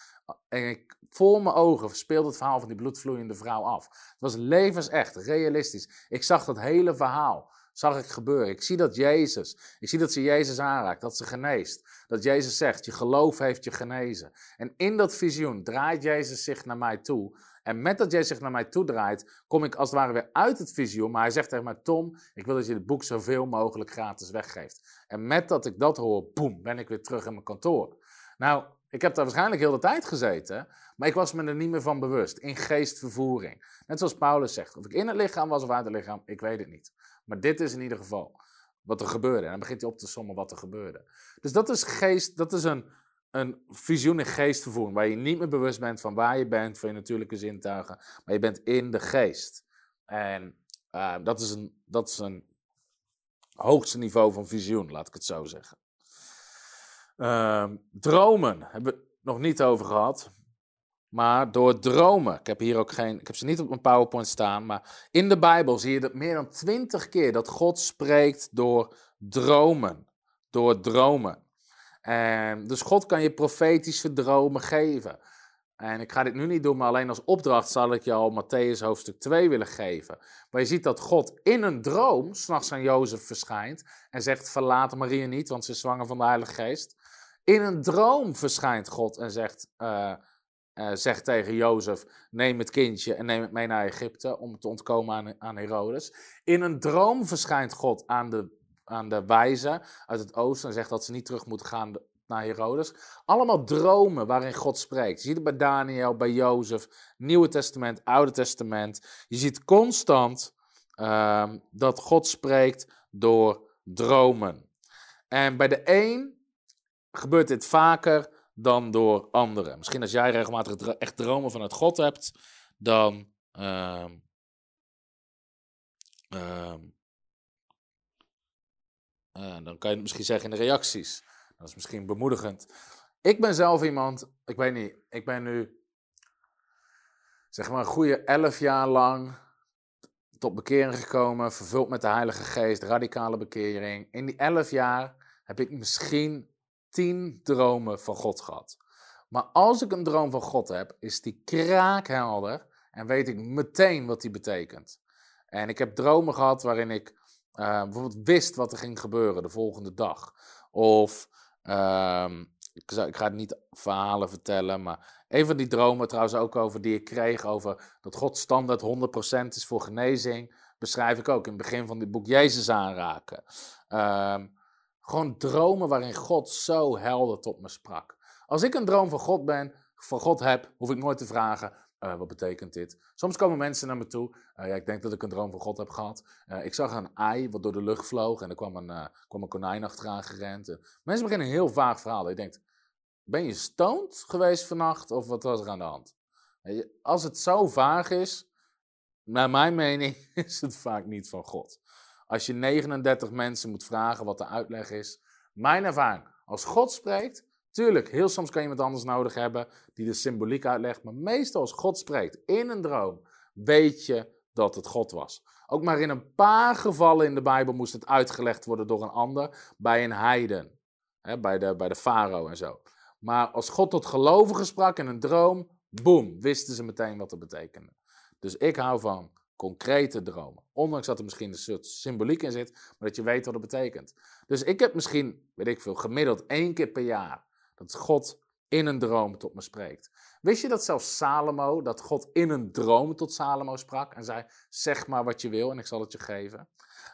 Speaker 2: En ik, voor mijn ogen speelde het verhaal van die bloedvloeiende vrouw af. Het was levensecht, realistisch. Ik zag dat hele verhaal, zag ik gebeuren. Ik zie dat Jezus, ik zie dat ze Jezus aanraakt, dat ze geneest. Dat Jezus zegt, je geloof heeft je genezen. En in dat visioen draait Jezus zich naar mij toe. En met dat Jezus zich naar mij toe draait, kom ik als het ware weer uit het visioen. Maar hij zegt tegen mij, Tom, ik wil dat je het boek zoveel mogelijk gratis weggeeft. En met dat ik dat hoor, boem, ben ik weer terug in mijn kantoor. Nou, ik heb daar waarschijnlijk heel de tijd gezeten, maar ik was me er niet meer van bewust. In geestvervoering. Net zoals Paulus zegt, of ik in het lichaam was of uit het lichaam, ik weet het niet. Maar dit is in ieder geval wat er gebeurde. En dan begint hij op te sommen wat er gebeurde. Dus dat is geest, dat is een, een visioen in geestvervoering, waar je niet meer bewust bent van waar je bent, van je natuurlijke zintuigen, maar je bent in de geest. En uh, dat, is een, dat is een hoogste niveau van visioen, laat ik het zo zeggen. Uh, dromen hebben we het nog niet over gehad. Maar door dromen, ik heb hier ook geen, ik heb ze niet op mijn PowerPoint staan, maar in de Bijbel zie je dat meer dan twintig keer dat God spreekt door dromen. Door dromen. En dus God kan je profetische dromen geven. En ik ga dit nu niet doen, maar alleen als opdracht zal ik je al Matthäus hoofdstuk 2 willen geven. Maar je ziet dat God in een droom s'nachts aan Jozef verschijnt en zegt: Verlaat Maria niet, want ze is zwanger van de Heilige Geest. In een droom verschijnt God en zegt, uh, uh, zegt tegen Jozef: Neem het kindje en neem het mee naar Egypte om te ontkomen aan, aan Herodes. In een droom verschijnt God aan de, aan de wijze uit het oosten en zegt dat ze niet terug moeten gaan naar Herodes. Allemaal dromen waarin God spreekt. Je ziet het bij Daniel, bij Jozef, Nieuwe Testament, Oude Testament. Je ziet constant uh, dat God spreekt door dromen. En bij de een gebeurt dit vaker dan door anderen. Misschien als jij regelmatig echt dromen vanuit God hebt, dan. Uh, uh, uh, dan kan je het misschien zeggen in de reacties. Dat is misschien bemoedigend. Ik ben zelf iemand, ik weet niet, ik ben nu zeg maar een goede elf jaar lang tot bekering gekomen, vervuld met de Heilige Geest, radicale bekering. In die elf jaar heb ik misschien tien dromen van God gehad. Maar als ik een droom van God heb, is die kraakhelder en weet ik meteen wat die betekent. En ik heb dromen gehad waarin ik uh, bijvoorbeeld wist wat er ging gebeuren de volgende dag. Of uh, ik, ik, ga niet verhalen vertellen, maar een van die dromen trouwens ook over die ik kreeg over dat God standaard 100% is voor genezing, beschrijf ik ook in het begin van dit boek Jezus aanraken. Uh, gewoon dromen waarin God zo helder tot me sprak. Als ik een droom van God ben, van God heb, hoef ik nooit te vragen, uh, wat betekent dit? Soms komen mensen naar me toe. Uh, ja, ik denk dat ik een droom van God heb gehad. Uh, ik zag een ei wat door de lucht vloog en er kwam een, kwam een konijn achteraan gerend. mensen beginnen heel vaag verhaal. Je denkt, ben je stoned geweest vannacht of wat was er aan de hand? Als het zo vaag is, naar mijn mening, is het vaak niet van God. Als je 39 mensen moet vragen wat de uitleg is. Mijn ervaring, als God spreekt, tuurlijk, heel soms kan je iemand anders nodig hebben die de symboliek uitlegt. Maar meestal als God spreekt in een droom, weet je dat het God was. Ook maar in een paar gevallen in de Bijbel moest het uitgelegd worden door een ander, bij een heiden, hè, bij de, bij de farao en zo. Maar als God tot gelovigen sprak in een droom, boem, wisten ze meteen wat het betekende. Dus ik hou van concrete dromen. Ondanks dat er misschien een soort symboliek in zit, maar dat je weet wat het betekent. Dus ik heb misschien, weet ik veel, gemiddeld één keer per jaar dat God in een droom tot me spreekt. Wist je dat zelfs Salomo, dat God in een droom tot Salomo sprak en zei: Zeg maar wat je wil en ik zal het je geven?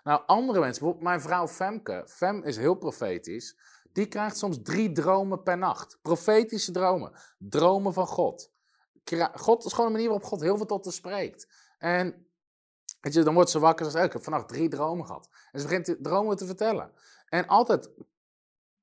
Speaker 2: Nou, andere mensen, bijvoorbeeld mijn vrouw Femke, Fem is heel profetisch, die krijgt soms drie dromen per nacht. Profetische dromen, dromen van God. God is gewoon een manier waarop God heel veel tot haar spreekt. En weet dan wordt ze wakker en zegt: Ik heb vannacht drie dromen gehad. En ze begint dromen te vertellen. En altijd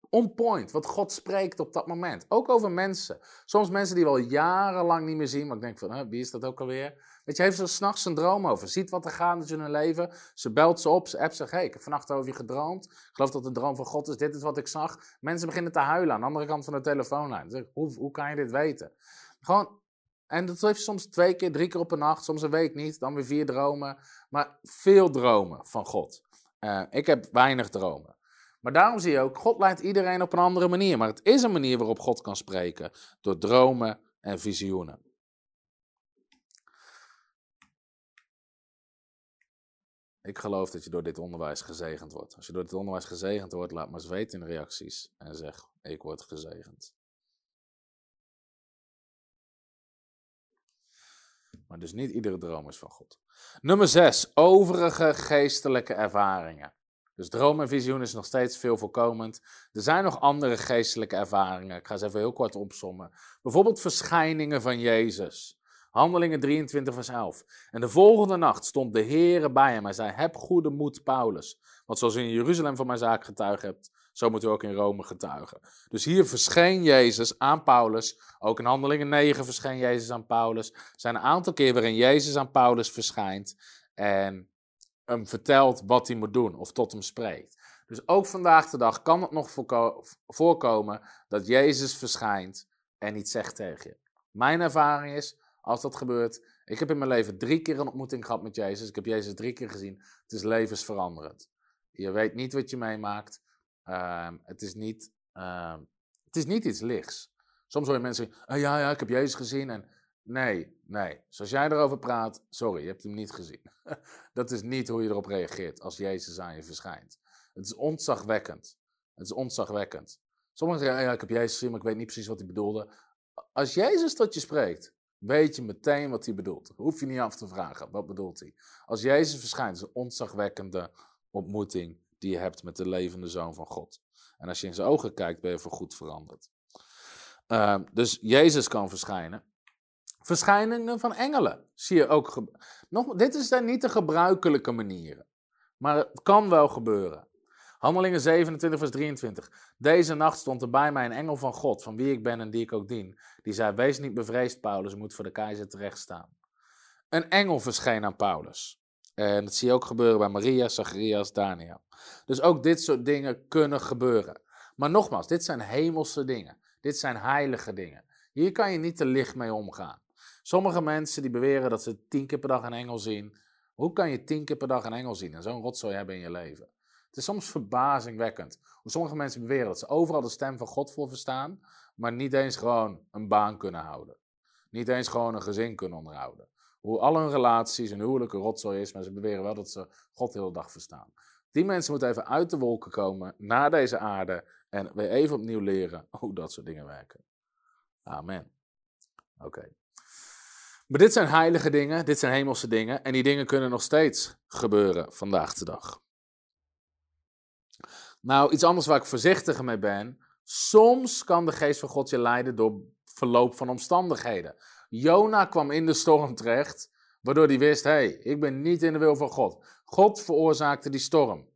Speaker 2: on point, wat God spreekt op dat moment. Ook over mensen. Soms mensen die we al jarenlang niet meer zien, maar ik denk van, wie is dat ook alweer? Weet je, heeft ze s'nachts een droom over, ziet wat er gaat in hun leven. Ze belt ze op, ze appt zegt, hey, ik heb vannacht over je gedroomd. Ik geloof dat het een droom van God is, dit is wat ik zag. Mensen beginnen te huilen aan de andere kant van de telefoonlijn. Zeg, hoe, hoe kan je dit weten? Gewoon, en dat heeft soms twee keer, drie keer op een nacht, soms een week niet, dan weer vier dromen. Maar veel dromen van God. Uh, ik heb weinig dromen. Maar daarom zie je ook, God leidt iedereen op een andere manier. Maar het is een manier waarop God kan spreken. Door dromen en visioenen. Ik geloof dat je door dit onderwijs gezegend wordt. Als je door dit onderwijs gezegend wordt, laat maar eens weten in de reacties. En zeg, ik word gezegend. Maar dus niet iedere droom is van God. Nummer 6. Overige geestelijke ervaringen. Dus droom en visioen is nog steeds veel voorkomend. Er zijn nog andere geestelijke ervaringen. Ik ga ze even heel kort opsommen. Bijvoorbeeld verschijningen van Jezus. Handelingen 23 vers 11. En de volgende nacht stond de Heere bij hem. Hij zei, heb goede moed, Paulus. Want zoals u in Jeruzalem van mijn zaak getuigd hebt, zo moet u ook in Rome getuigen. Dus hier verscheen Jezus aan Paulus. Ook in Handelingen 9 verscheen Jezus aan Paulus. Er zijn een aantal keer waarin Jezus aan Paulus verschijnt. En hem vertelt wat hij moet doen of tot hem spreekt. Dus ook vandaag de dag kan het nog voorkomen dat Jezus verschijnt en iets zegt tegen je. Mijn ervaring is, als dat gebeurt, ik heb in mijn leven drie keer een ontmoeting gehad met Jezus. Ik heb Jezus drie keer gezien. Het is levensveranderend. Je weet niet wat je meemaakt. Ehm, het, is niet, uh, het is niet iets lichts. Soms hoor je mensen zeggen, ah, ja, ja, ik heb Jezus gezien en Nee, nee. Zoals jij erover praat, sorry, je hebt hem niet gezien. dat is niet hoe je erop reageert als Jezus aan je verschijnt. Het is ontzagwekkend. Het is ontzagwekkend. Sommigen zeggen, ja, ik heb Jezus gezien, maar ik weet niet precies wat hij bedoelde. Als Jezus tot je spreekt, weet je meteen wat hij bedoelt. Hoef je niet af te vragen, wat bedoelt hij? Als Jezus verschijnt, is een ontzagwekkende ontmoeting die je hebt met de levende Zoon van God. En als je in zijn ogen kijkt, ben je voorgoed veranderd. Uh, dus Jezus kan verschijnen. Verschijningen van engelen zie je ook. Nog, dit is dan niet de gebruikelijke manieren. Maar het kan wel gebeuren. Handelingen 27, vers 23. Deze nacht stond er bij mij een engel van God, van wie ik ben en die ik ook dien. Die zei: Wees niet bevreesd, Paulus, moet voor de keizer terechtstaan. Een engel verscheen aan Paulus. En dat zie je ook gebeuren bij Maria, Zacharias, Daniel. Dus ook dit soort dingen kunnen gebeuren. Maar nogmaals, dit zijn hemelse dingen. Dit zijn heilige dingen. Hier kan je niet te licht mee omgaan. Sommige mensen die beweren dat ze tien keer per dag een engel zien. Hoe kan je tien keer per dag een engel zien en zo'n rotzooi hebben in je leven? Het is soms verbazingwekkend. Sommige mensen beweren dat ze overal de stem van God voor verstaan, maar niet eens gewoon een baan kunnen houden. Niet eens gewoon een gezin kunnen onderhouden. Hoe al hun relaties en huwelijken rotzooi is, maar ze beweren wel dat ze God de dag verstaan. Die mensen moeten even uit de wolken komen, naar deze aarde en weer even opnieuw leren hoe dat soort dingen werken. Amen. Oké. Maar dit zijn heilige dingen, dit zijn hemelse dingen en die dingen kunnen nog steeds gebeuren vandaag de dag. Nou, iets anders waar ik voorzichtiger mee ben. Soms kan de geest van God je leiden door verloop van omstandigheden. Jona kwam in de storm terecht, waardoor hij wist: hé, hey, ik ben niet in de wil van God. God veroorzaakte die storm.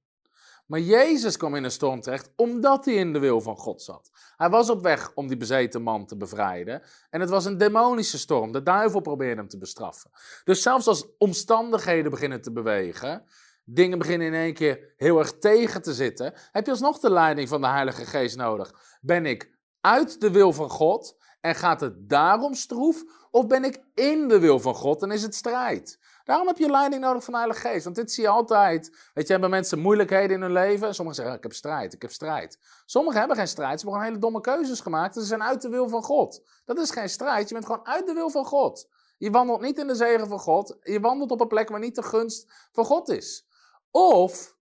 Speaker 2: Maar Jezus kwam in een storm terecht omdat hij in de wil van God zat. Hij was op weg om die bezeten man te bevrijden. En het was een demonische storm. De duivel probeerde hem te bestraffen. Dus zelfs als omstandigheden beginnen te bewegen, dingen beginnen in één keer heel erg tegen te zitten, heb je alsnog de leiding van de Heilige Geest nodig. Ben ik uit de wil van God en gaat het daarom stroef? Of ben ik in de wil van God en is het strijd? Daarom heb je leiding nodig van de Heilige Geest. Want dit zie je altijd. Weet je, hebben mensen moeilijkheden in hun leven. Sommigen zeggen, ik heb strijd, ik heb strijd. Sommigen hebben geen strijd. Ze hebben gewoon hele domme keuzes gemaakt. Ze zijn uit de wil van God. Dat is geen strijd. Je bent gewoon uit de wil van God. Je wandelt niet in de zegen van God. Je wandelt op een plek waar niet de gunst van God is. Of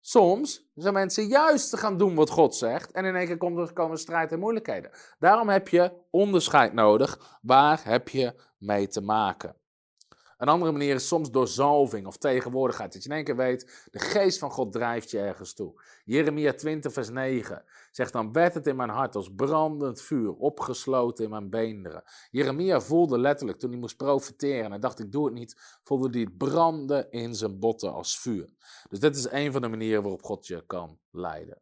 Speaker 2: Soms zijn mensen juist te gaan doen wat God zegt en in één keer komt er komen strijd en moeilijkheden. Daarom heb je onderscheid nodig. Waar heb je mee te maken? Een andere manier is soms door zalving of tegenwoordigheid. Dat je in één keer weet, de geest van God drijft je ergens toe. Jeremia 20, vers 9 zegt dan, werd het in mijn hart als brandend vuur, opgesloten in mijn beenderen. Jeremia voelde letterlijk, toen hij moest profiteren, en dacht, ik doe het niet, voelde hij het branden in zijn botten als vuur. Dus dit is een van de manieren waarop God je kan leiden.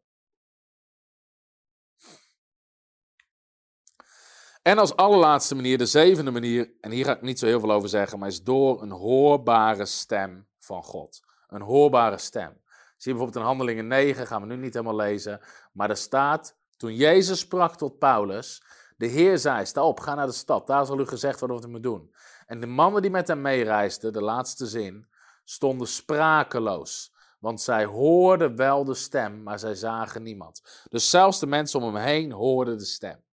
Speaker 2: En als allerlaatste manier, de zevende manier, en hier ga ik niet zo heel veel over zeggen, maar is door een hoorbare stem van God. Een hoorbare stem. Zie je bijvoorbeeld in Handelingen 9, gaan we nu niet helemaal lezen, maar er staat, toen Jezus sprak tot Paulus, de Heer zei, sta op, ga naar de stad, daar zal u gezegd worden wat u moet doen. En de mannen die met hem meereisden, de laatste zin, stonden sprakeloos. Want zij hoorden wel de stem, maar zij zagen niemand. Dus zelfs de mensen om hem heen hoorden de stem.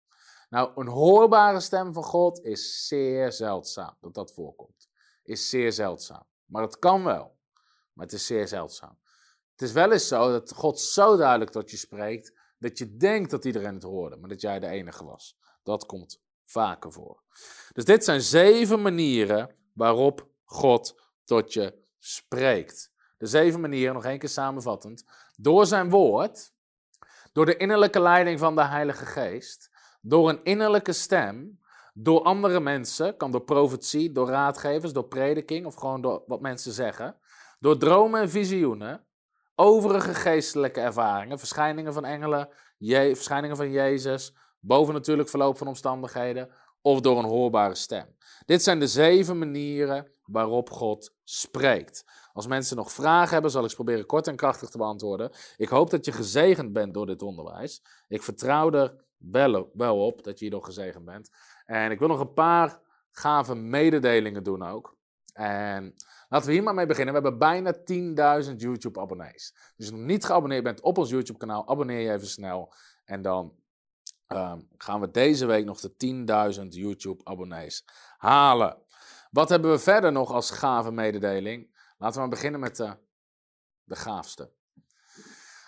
Speaker 2: Nou, een hoorbare stem van God is zeer zeldzaam dat dat voorkomt. Is zeer zeldzaam. Maar het kan wel, maar het is zeer zeldzaam. Het is wel eens zo dat God zo duidelijk tot je spreekt dat je denkt dat iedereen het hoorde, maar dat jij de enige was. Dat komt vaker voor. Dus dit zijn zeven manieren waarop God tot je spreekt. De zeven manieren, nog één keer samenvattend. Door zijn woord, door de innerlijke leiding van de Heilige Geest, door een innerlijke stem, door andere mensen, kan door profetie, door raadgevers, door prediking of gewoon door wat mensen zeggen, door dromen en visioenen, overige geestelijke ervaringen, verschijningen van engelen, verschijningen van Jezus, bovennatuurlijk verloop van omstandigheden of door een hoorbare stem. Dit zijn de zeven manieren waarop God spreekt. Als mensen nog vragen hebben, zal ik ze proberen kort en krachtig te beantwoorden. Ik hoop dat je gezegend bent door dit onderwijs. Ik vertrouw er wel, wel op dat je hierdoor gezegend bent. En ik wil nog een paar gave mededelingen doen ook. En laten we hier maar mee beginnen. We hebben bijna 10.000 YouTube-abonnees. Dus als je nog niet geabonneerd bent op ons YouTube-kanaal, abonneer je even snel. En dan ehm, gaan we deze week nog de 10.000 YouTube-abonnees halen. Wat hebben we verder nog als gave mededeling? Laten we maar beginnen met de, de gaafste.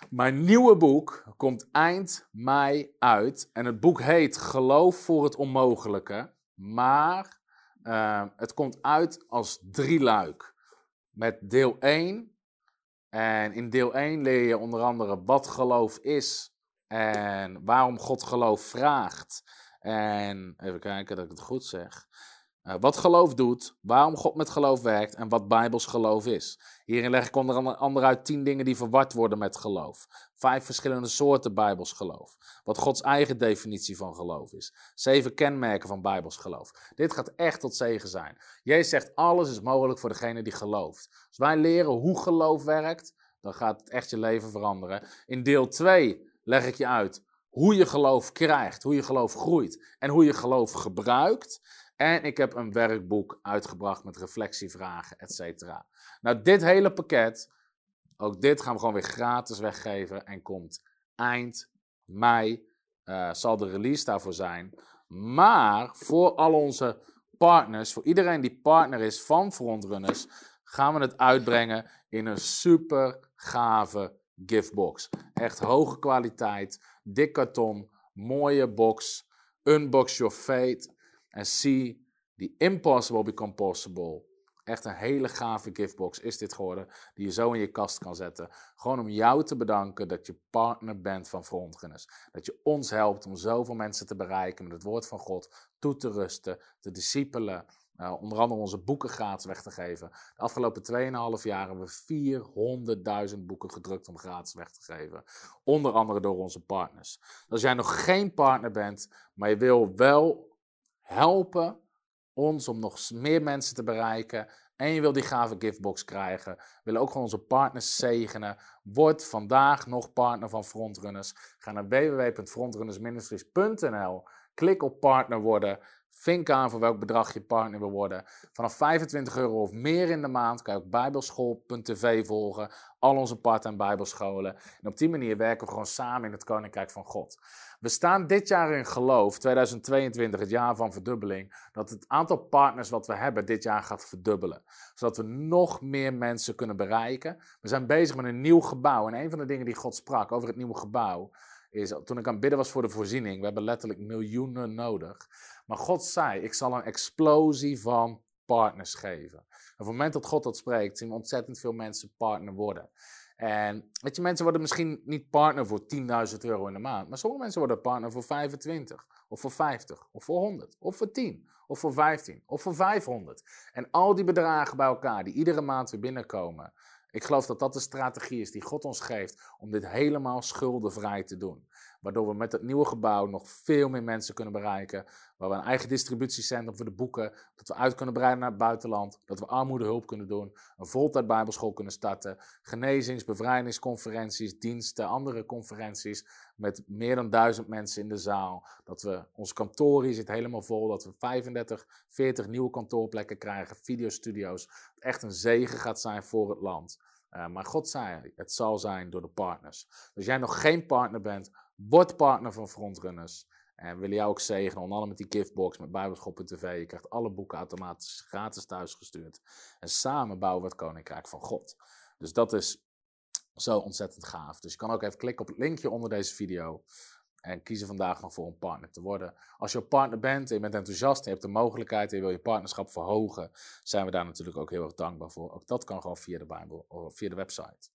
Speaker 2: Mijn nieuwe boek komt eind mei uit. En het boek heet Geloof voor het Onmogelijke. Maar uh, het komt uit als drie luik. Met deel 1. En in deel 1 leer je onder andere wat geloof is. En waarom God geloof vraagt. En even kijken dat ik het goed zeg. Uh, wat geloof doet, waarom God met geloof werkt en wat Bijbels geloof is. Hierin leg ik onder andere uit tien dingen die verward worden met geloof. Vijf verschillende soorten Bijbels geloof. Wat Gods eigen definitie van geloof is. Zeven kenmerken van Bijbels geloof. Dit gaat echt tot zegen zijn. Jezus zegt alles is mogelijk voor degene die gelooft. Als wij leren hoe geloof werkt, dan gaat het echt je leven veranderen. In deel 2 leg ik je uit hoe je geloof krijgt, hoe je geloof groeit en hoe je geloof gebruikt. En ik heb een werkboek uitgebracht met reflectievragen, et cetera. Nou, dit hele pakket, ook dit gaan we gewoon weer gratis weggeven en komt eind mei, uh, zal de release daarvoor zijn. Maar voor al onze partners, voor iedereen die partner is van Frontrunners, gaan we het uitbrengen in een super gave giftbox. Echt hoge kwaliteit, dik karton, mooie box, unbox your fate. En see the impossible become possible. Echt een hele gave giftbox is dit geworden, die je zo in je kast kan zetten. Gewoon om jou te bedanken dat je partner bent van Frontrunners. Dat je ons helpt om zoveel mensen te bereiken met het woord van God toe te rusten, te discipelen. Uh, onder andere onze boeken gratis weg te geven. De afgelopen 2,5 jaar hebben we 400.000 boeken gedrukt om gratis weg te geven. Onder andere door onze partners. Als jij nog geen partner bent, maar je wil wel helpen ons om nog meer mensen te bereiken. En je wil die gave giftbox krijgen. We willen ook gewoon onze partners zegenen. Word vandaag nog partner van Frontrunners. Ga naar www.frontrunnersministries.nl. Klik op partner worden. Vink aan voor welk bedrag je partner wil worden. Vanaf 25 euro of meer in de maand kan je ook bijbelschool.tv volgen. Al onze part- en bijbelscholen. En op die manier werken we gewoon samen in het Koninkrijk van God. We staan dit jaar in geloof, 2022, het jaar van verdubbeling, dat het aantal partners wat we hebben dit jaar gaat verdubbelen. Zodat we nog meer mensen kunnen bereiken. We zijn bezig met een nieuw gebouw. En een van de dingen die God sprak over het nieuwe gebouw, is toen ik aan bidden was voor de voorziening, we hebben letterlijk miljoenen nodig. Maar God zei, ik zal een explosie van partners geven. En op het moment dat God dat spreekt, zien we ontzettend veel mensen partner worden. En weet je, mensen worden misschien niet partner voor 10.000 euro in de maand, maar sommige mensen worden partner voor 25, of voor 50, of voor 100, of voor 10, of voor 15, of voor 500. En al die bedragen bij elkaar, die iedere maand weer binnenkomen. Ik geloof dat dat de strategie is die God ons geeft om dit helemaal schuldenvrij te doen. Waardoor we met het nieuwe gebouw nog veel meer mensen kunnen bereiken. Waar we een eigen distributiecentrum voor de boeken, dat we uit kunnen breiden naar het buitenland. Dat we armoedehulp kunnen doen. Een voltijd bijbelschool kunnen starten. Genezings, bevrijdingsconferenties, diensten, andere conferenties. Met meer dan duizend mensen in de zaal. Dat we, ons kantoor hier zit helemaal vol. Dat we 35, 40 nieuwe kantoorplekken krijgen. Videostudio's. Echt een zegen gaat zijn voor het land. Uh, maar God zei, het zal zijn door de partners. Als jij nog geen partner bent, Word partner van Frontrunners. En we willen jou ook zegenen, onder met die giftbox, met Bijbelschool.tv. Je krijgt alle boeken automatisch gratis thuisgestuurd. En samen bouwen we het Koninkrijk van God. Dus dat is zo ontzettend gaaf. Dus je kan ook even klikken op het linkje onder deze video. En kiezen vandaag nog voor een partner te worden. Als je partner bent en je bent enthousiast, en je hebt de mogelijkheid en je wil je partnerschap verhogen, zijn we daar natuurlijk ook heel erg dankbaar voor. Ook dat kan gewoon via de Bijbel of via de website.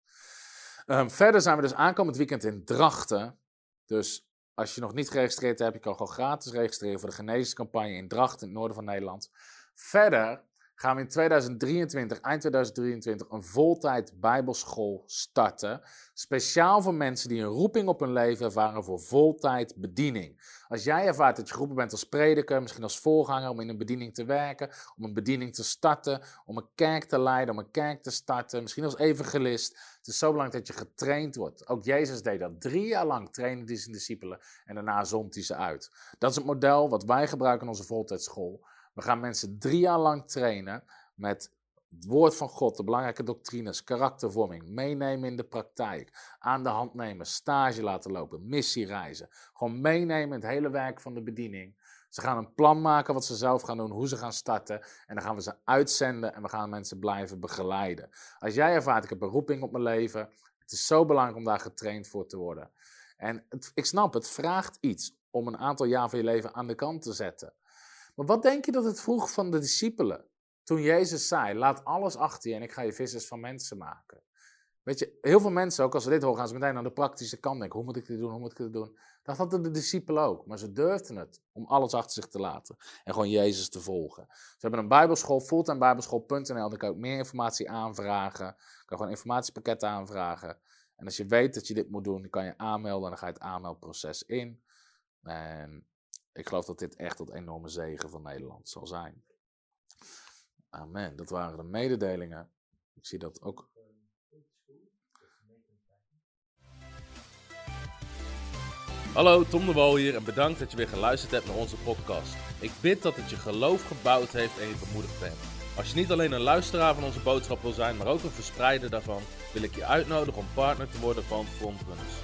Speaker 2: Um, verder zijn we dus aankomend weekend in Drachten. Dus als je nog niet geregistreerd hebt, je kan gewoon gratis registreren voor de genezingscampagne in Dracht in het noorden van Nederland. Verder gaan we in 2023, eind 2023, een voltijd Bijbelschool starten. Speciaal voor mensen die een roeping op hun leven ervaren voor voltijd bediening. Als jij ervaart dat je geroepen bent als prediker, misschien als voorganger om in een bediening te werken, om een bediening te starten, om een kerk te leiden, om een kerk te starten, misschien als evangelist. Het is zo belangrijk dat je getraind wordt. Ook Jezus deed dat. Drie jaar lang trainde hij zijn discipelen en daarna zond hij ze uit. Dat is het model wat wij gebruiken in onze voltijdschool. We gaan mensen drie jaar lang trainen met het woord van God, de belangrijke doctrines, karaktervorming, meenemen in de praktijk, aan de hand nemen, stage laten lopen, missiereizen. Gewoon meenemen in het hele werk van de bediening. Ze gaan een plan maken wat ze zelf gaan doen, hoe ze gaan starten. En dan gaan we ze uitzenden en we gaan mensen blijven begeleiden. Als jij ervaart, ik heb een roeping op mijn leven. Het is zo belangrijk om daar getraind voor te worden. En ik snap, het vraagt iets om een aantal jaar van je leven aan de kant te zetten. Maar wat denk je dat het vroeg van de discipelen? Toen Jezus zei, laat alles achter je en ik ga je vissers van mensen maken. Weet je, heel veel mensen, ook als ze dit horen, gaan ze meteen aan de praktische kant denken. Hoe moet ik dit doen, hoe moet ik dit doen? Dat hadden de discipelen ook, maar ze durfden het om alles achter zich te laten. En gewoon Jezus te volgen. Ze hebben een bijbelschool, fulltimebijbelschool.nl, daar kan je ook meer informatie aanvragen. Je kan gewoon informatiepakketten aanvragen. En als je weet dat je dit moet doen, dan kan je aanmelden en dan ga je het aanmeldproces in. En ik geloof dat dit echt tot enorme zegen van Nederland zal zijn. Amen. Dat waren de mededelingen. Ik zie dat ook.
Speaker 3: Hallo, Tom de Wol hier en bedankt dat je weer geluisterd hebt naar onze podcast. Ik bid dat het je geloof gebouwd heeft en je bemoedigd bent. Als je niet alleen een luisteraar van onze boodschap wil zijn, maar ook een verspreider daarvan, wil ik je uitnodigen om partner te worden van Frontrunners.